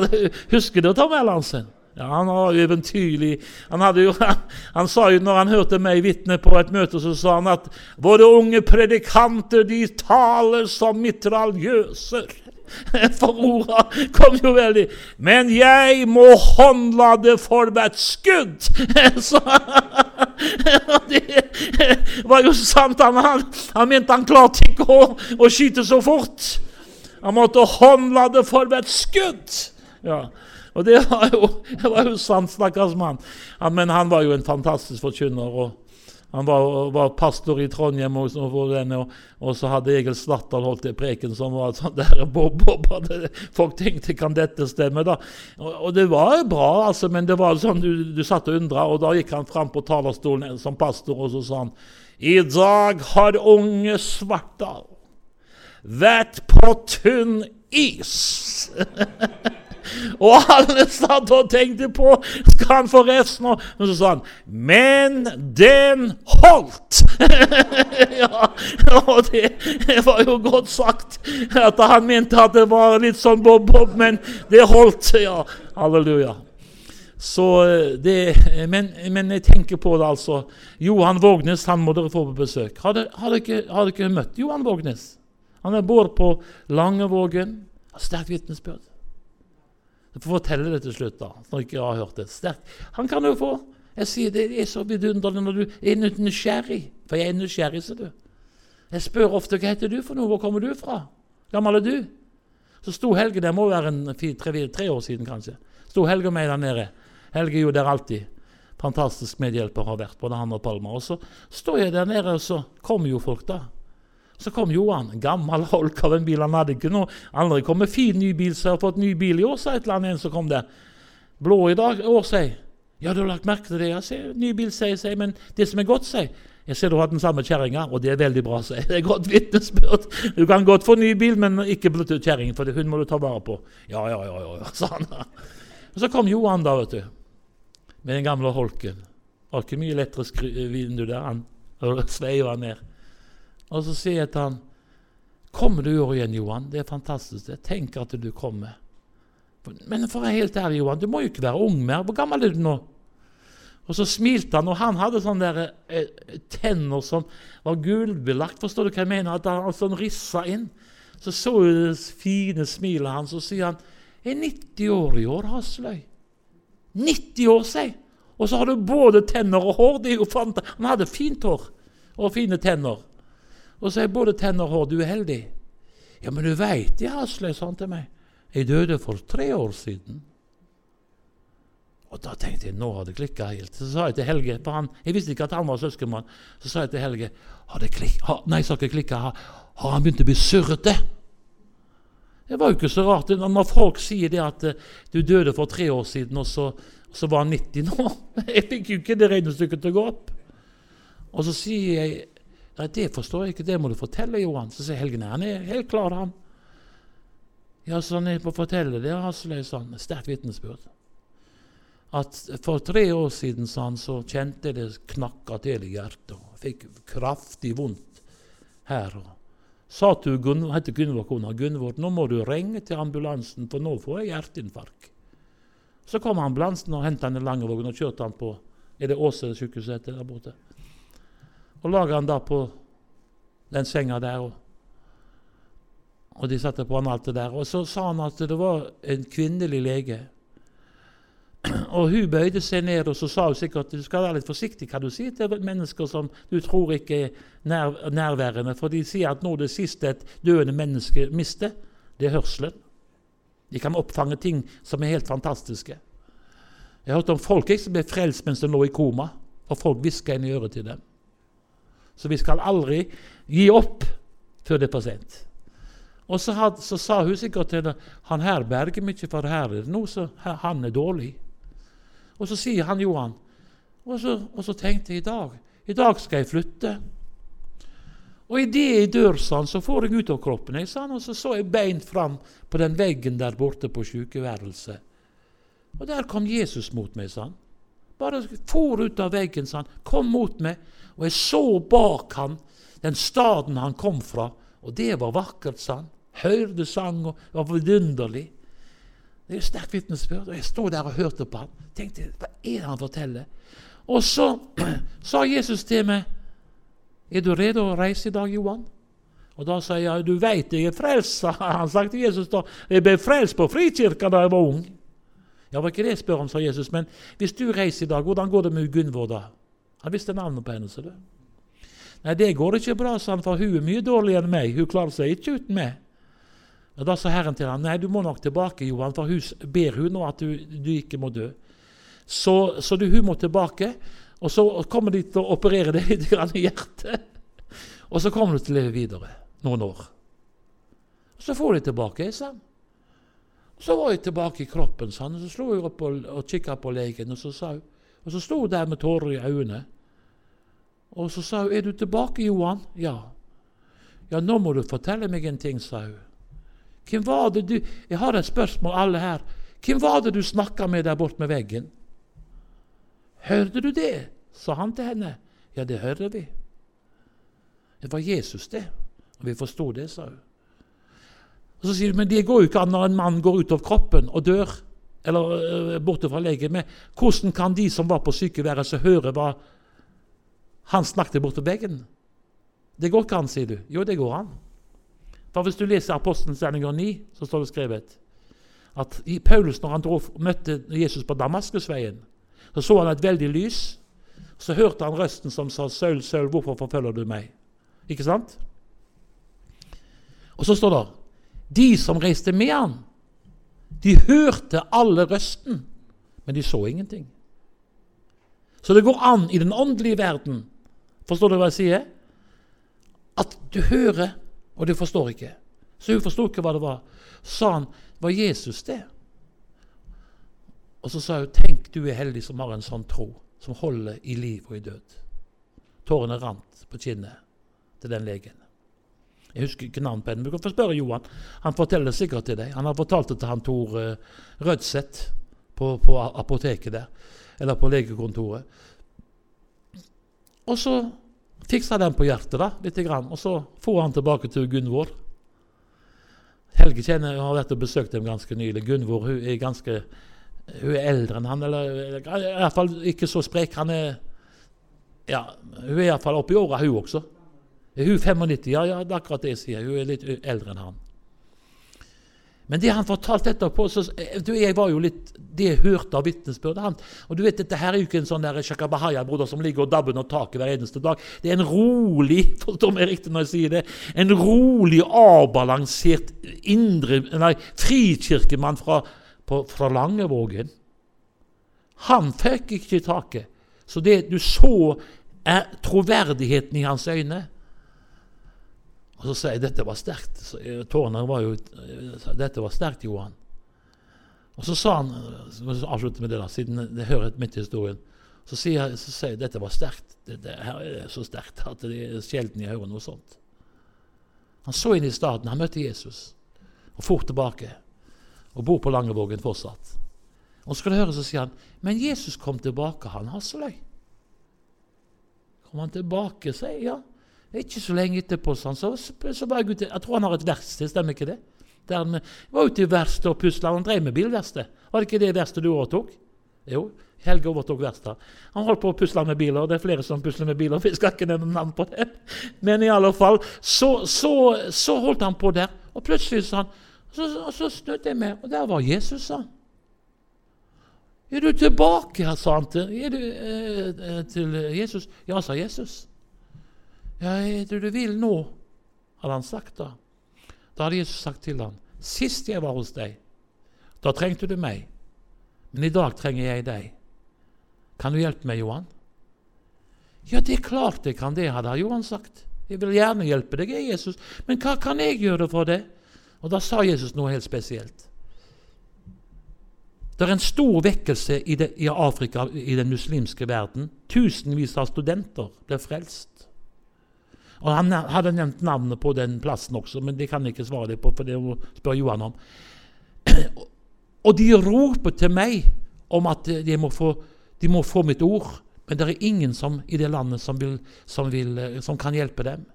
Husker du Tom Erlandsen? Ja, Han var jo eventyrlig. Han, jo, han, sa jo når han hørte meg vitne på et møte, så sa han at våre unge predikanter de taler som mitraljøser. For orda kom jo veldig Men jeg må håndlade for hvert skudd! Så, det var jo sant. Han, han, han mente han klarte ikke å, å skyte så fort. Han måtte håndlade for hvert skudd. Ja. Og det var jo, det var jo sant, stakkars mann. Men han var jo en fantastisk forkynner. og Han var, var pastor i Trondheim, og, og, og så hadde Egil Svartdal holdt en preken som var sånn der bob, bob, Folk tenkte kan dette stemme? da? Og, og det var bra, altså, men det var sånn du, du satt og undra. Og da gikk han fram på talerstolen som pastor, og så sa han I dag har unge Svartdal vært på tynn is. Og alle satt og tenkte på Skal han få resten? Men så sa han Men den holdt! ja, og det, var jo godt sagt. At han mente at det var litt sånn bob-bob, men det holdt. Ja, halleluja. Så eh, det, men, men, jeg tenker på det, altså. Johan Vågnes han må dere få på besøk. Har dere, har dere, har dere møtt Johan Vågnes? Han er båret på Langevågen. Sterkt vitnesbyrd. Får fortelle det til slutt, da, når ikke har hørt det. Sterkt. Han kan jo få. Jeg sier Det er så vidunderlig når du er nysgjerrig. For jeg er nysgjerrig, ser du. Jeg spør ofte hva heter du for noe, hvor kommer du fra? Gammel er du? Så sto Helge der, må være en tre, tre, år siden kanskje. Sto Helge og meg der nede. Helge er jo der alltid. Fantastisk medhjelper har vært, både han og Palma. Og så står jeg der nede, og så kommer jo folk, da. Så kom Johan, gammel holk av en bil. Han hadde ikke noe Andre kom med fin ny bil, så jeg har fått ny bil i år, sa et eller annet en som kom der. Blå i dag, år, sier Ja, du har lagt merke til det? Ja, sier ny bil, sier jeg. Men det som er godt, sier jeg ser du har den samme kjerringa, og det er veldig bra. sier Det er godt vitnesbyrd. Du kan godt få ny bil, men ikke kjerring, for hun må du ta vare på. Ja, ja, ja, ja, sa han. Og Så kom Johan, da, vet du, med den gamle holken. Var ikke mye lettere vindu der. Han sveiva ned. Og så sier jeg til han Kommer du i år igjen, Johan? Det er fantastisk. det. Tenk at du kommer. Men for å være helt ærlig, Johan, du må jo ikke være ung mer. Hvor gammel er du nå? Og så smilte han, og han hadde sånne der, eh, tenner som var gullbelagt. Forstår du hva jeg mener? At han sånn rissa inn. Så så du det fine smilet hans, og sier han Jeg er 90 år i år, Hasløy. 90 år, sier Og så har du både tenner og hår. Det er jo fant Han hadde fint hår og fine tenner. Og så er både tenner og hår. Du er heldig. Ja, men du veit det, Asløy, sa han til meg. Jeg døde for tre år siden. Og Da tenkte jeg nå har det klikka helt. Så sa jeg til Helge for han, Jeg visste ikke at han var søskenmann. Så sa jeg til Helge har det klik, Nei, sa ikke klikka. Har, har, han begynt å bli surrete? Det var jo ikke så rart når folk sier det at uh, du døde for tre år siden, og så, så var han 90 nå. Jeg fikk jo ikke det regnestykket til å gå opp. Og så sier jeg Nei, det forstår jeg ikke, det må du fortelle, Johan. Så sier Helgen, han er helt klar, han. Ja, så han er på å fortelle det, Hasløy, sa han. Sterkt vitnesbyrd. At for tre år siden, sa han, så kjente jeg det knakka til i hjertet. og Fikk kraftig vondt her. og sa til Gunvor, heter Gunvor kona Gunvor, nå må du ringe til ambulansen, for nå får jeg hjerteinfarkt. Så kom ambulansen og hentet han i Langevågen og kjørte han på er det Åse sykehuset der borte. Og laga han da på den senga der. Og, de satte på han alt det der. Og så sa han at det var en kvinnelig lege. Og hun bøyde seg ned og så sa hun sikkert du skal være litt forsiktig hva du sier til mennesker som du tror ikke er nær, nærværende. For de sier at nå det siste et døende menneske mister, det er hørselen. De kan oppfange ting som er helt fantastiske. Jeg har hørt om folk som ble frelst mens de lå i koma, og folk hviska inn i øret til dem. Så vi skal aldri gi opp før det er for sent. Og så, had, så, sa hun sikkert til henne han herberger mye, for her er det noe så han er dårlig. Og så sier han Johan og så, og så tenkte jeg i dag i dag skal jeg flytte. Og idet jeg dør, sånn, så får jeg ut av kroppen. Jeg, sånn, og så så jeg beint fram på den veggen der borte på sykeværelset. Og der kom Jesus mot meg, han. Bare for ut av veggen, han. Kom mot meg. Og jeg så bak ham den staden han kom fra, og det var vakkert, sa han. Hørte sang og det var vidunderlig. Det er jo sterkt vitnesbyrd. Og jeg sto der og hørte på ham. Tenkte, hva er det han forteller? Og så sa Jesus til meg, er du rede å reise i dag, Johan? Og da sa jeg, du veit jeg er frelst, sa han. sa til Jesus da. Jeg ble frelst på Frikirka da jeg var ung. Ja, var ikke det spør han, sa Jesus. Men hvis du reiser i dag, hvordan går det med Gunvor da? Han visste navnet på henne. så det. Nei, det går ikke bra, sa han, for hun er mye dårligere enn meg. Hun klarer seg ikke uten meg. Og Da sa Herren til ham, nei, du må nok tilbake, Johan, for hun ber hun nå at du, du ikke må dø. Så, så du, hun må tilbake, og så kommer de til å operere deg litt i hjertet. Og så kommer du til å leve videre noen år. Så får de tilbake, sa han. Så var jeg tilbake i kroppen, sånn, og så slo jeg opp og, og kikka på legen. Og så sa hun, og så sto hun der med tårer i øynene. Og så sa hun, 'Er du tilbake, Johan?' 'Ja.' 'Ja, nå må du fortelle meg en ting', sa hun. Hvem var det du Jeg har et spørsmål, alle her. Hvem var det du snakka med der borte med veggen? Hørte du det? sa han til henne. Ja, det hører vi. Det var Jesus, det. Og vi forsto det, sa hun. Og Så sier hun, men det går jo ikke an når en mann går ut av kroppen og dør, eller uh, borte fra legemet. hvordan kan de som var på sykeværelset, høre hva han snakket borte veggen? Det går ikke an, sier du. Jo, det går an. For Hvis du leser Apostelens gjerninger 9, så står det skrevet at Paulus, når han dro, møtte Jesus på Damaskusveien, så så han et veldig lys. Så hørte han røsten som sa 'Saul, Saul, hvorfor forfølger du meg?' Ikke sant? Og så står det de som reiste med han, de hørte alle røsten, men de så ingenting. Så det går an i den åndelige verden, forstår du hva jeg sier? at du hører, og du forstår ikke. Så hun forsto ikke hva det var. Sa han, var Jesus det? Og så sa hun, tenk du er heldig som har en sånn tro, som holder i liv og i død. Tårene rant på kinnet til den legen. Jeg husker ikke navnet på henne, men du kan få spørre Johan. Han forteller det sikkert til deg. Han har fortalt det til han Tor Rødseth på, på, apoteket der, eller på legekontoret. Og så fiksa den på hjertet da, litt, grann, og så for han tilbake til Gunvor. Helge kjenner, har vært og besøkt dem ganske nylig. Gunvor hun er ganske hun er eldre enn han, eller, eller i hvert fall ikke så sprek. Han er ja, Hun er iallfall oppi åra, hun også. Er hun 95? Ja, ja, det er akkurat det jeg sier. Hun er litt eldre enn han. Men det han fortalte etterpå så, du, Jeg var jo litt Det jeg hørte av vitnesbyrdet Og du vet, Dette her er jo ikke en sånn der Shakabahaya-broder som ligger og dabber under taket hver eneste dag. Det er en rolig forstår meg riktig når jeg sier det, en rolig, avbalansert indre, nei, frikirkemann fra, på, fra Langevågen. Han fikk ikke taket. Så det du så, er troverdigheten i hans øyne. Og så sier jeg dette var sterkt. Tårene var jo Dette var sterkt, Johan. Og så sa han avslutte med det da, siden det hører midt i historien. Så sier, jeg, så sier jeg dette var sterkt. Dette her er så sterkt at det er sjelden jeg hører noe sånt. Han så inn i staden. Han møtte Jesus. Og for tilbake. Og bor på Langevågen fortsatt. Og så skal du høre, så sier han Men Jesus kom tilbake, han Hasseløy. Kom han tilbake, sier jeg. Ja. Ikke så lenge etterpå sånn, så, så var jeg ute Jeg tror han har et verksted, stemmer ikke det? Der han var ute i verkstedet og pusla. Han drev med bilverksted. Var det ikke det verkstedet du overtok? Jo, Helge overtok verkstedet. Han holdt på å pusle med biler. Det er flere som pusler med biler. Vi skal ikke nevne navn på det. Men i alle fall, så, så, så holdt han på der. Og plutselig sa han Så, så snudde jeg meg, og der var Jesus, sa han. Er du tilbake, sa han til, du, eh, til Jesus. Ja, sa Jesus. Ja, er det du vil nå? hadde han sagt da. Da hadde Jesus sagt til ham, sist jeg var hos deg, da trengte du meg, men i dag trenger jeg deg. Kan du hjelpe meg, Johan? Ja, det er klart jeg kan det, hadde Johan sagt. Jeg vil gjerne hjelpe deg, Jesus, men hva kan jeg gjøre for det? Og da sa Jesus noe helt spesielt. Det er en stor vekkelse i, det, i Afrika, i den muslimske verden. Tusenvis av studenter ble frelst. Og Han hadde nevnt navnet på den plassen også, men det kan jeg ikke svare deg på, for det må spørre Johan om. Og de roper til meg om at de må få, de må få mitt ord, men det er ingen som, i det landet som, vil, som, vil, som kan hjelpe dem.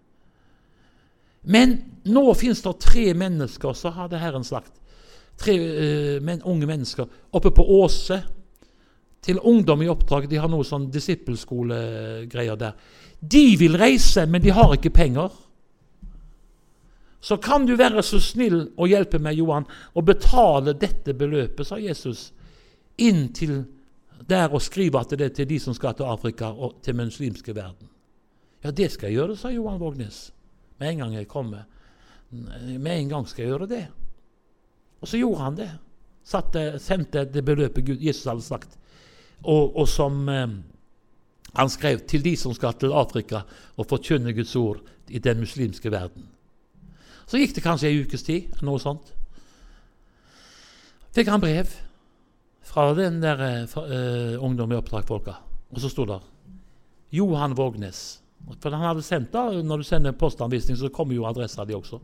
Men nå fins det tre mennesker, så hadde Herren sagt. Tre uh, men, unge mennesker oppe på Åse. Til ungdom i oppdrag. De har noe sånn disippelskolegreier der. De vil reise, men de har ikke penger. Så kan du være så snill å hjelpe meg, Johan, og betale dette beløpet, sa Jesus, inn til der og skrive at det er til de som skal til Afrika og til muslimske verden. Ja, det skal jeg gjøre, sa Johan Vågnes med en gang jeg kommer. Med en gang skal jeg gjøre det. Og så gjorde han det. Satte, sendte det beløpet Gud, Jesus hadde sagt, og, og som eh, han skrev til de som skal til Afrika og forkynne Guds ord i den muslimske verden. Så gikk det kanskje ei ukes tid, noe sånt. Fikk han brev fra den der uh, ungdom i oppdragsfolka, og så sto det Johan Vågnes. For han hadde sendt da, Når du sender postanvisning, så kommer jo adressa di også.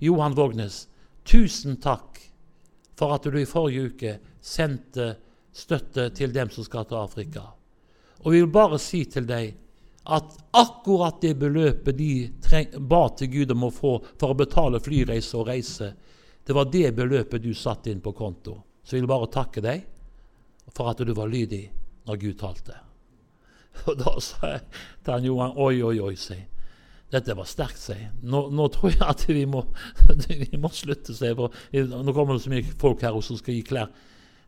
Johan Vågnes, tusen takk for at du i forrige uke sendte støtte til dem som skal til Afrika. Og vi vil bare si til deg at akkurat det beløpet de ba til Gud om å få for å betale flyreise og reise, det var det beløpet du satte inn på konto. Så jeg vil bare takke deg for at du var lydig når Gud talte. Og da sa jeg til han Johan Oi, oi, oi, si. Dette var sterkt, si. Nå, nå, tror jeg at vi må, vi må slutte, si. Nå kommer det så mye folk her som skal gi klær.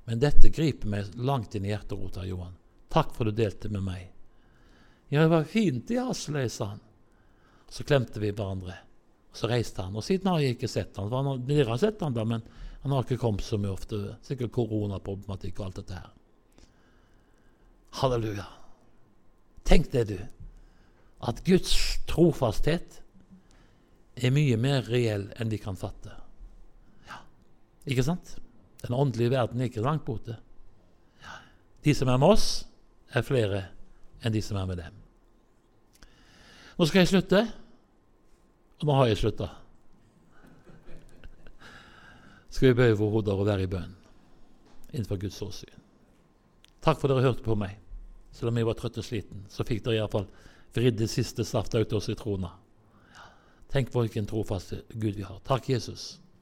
Men dette griper meg langt inn i hjerterota, Johan. Takk for du delte med meg. Ja, det var fint i Asløy, sa han. Så klemte vi hverandre. Så reiste han. Og siden har jeg ikke sett han dere har sett han da, men han har ikke kommet så mye ofte. Sikkert koronaproblematikk og alt dette her. Halleluja. Tenk det, du. At Guds trofasthet er mye mer reell enn de kan fatte. Ja, Ikke sant? Den åndelige verden er ikke langt borte. Ja. De som er med oss, er flere enn de som er med dem. Nå skal jeg slutte, og nå har jeg slutta. Skal vi bøye våre hoder og være i bønn innenfor Guds åsyn. Takk for dere hørte på meg. Selv om jeg var trøtt og sliten, så fikk dere iallfall vridd det siste safta ut av sitrona. Tenk hvilken trofast Gud vi har. Takk, Jesus.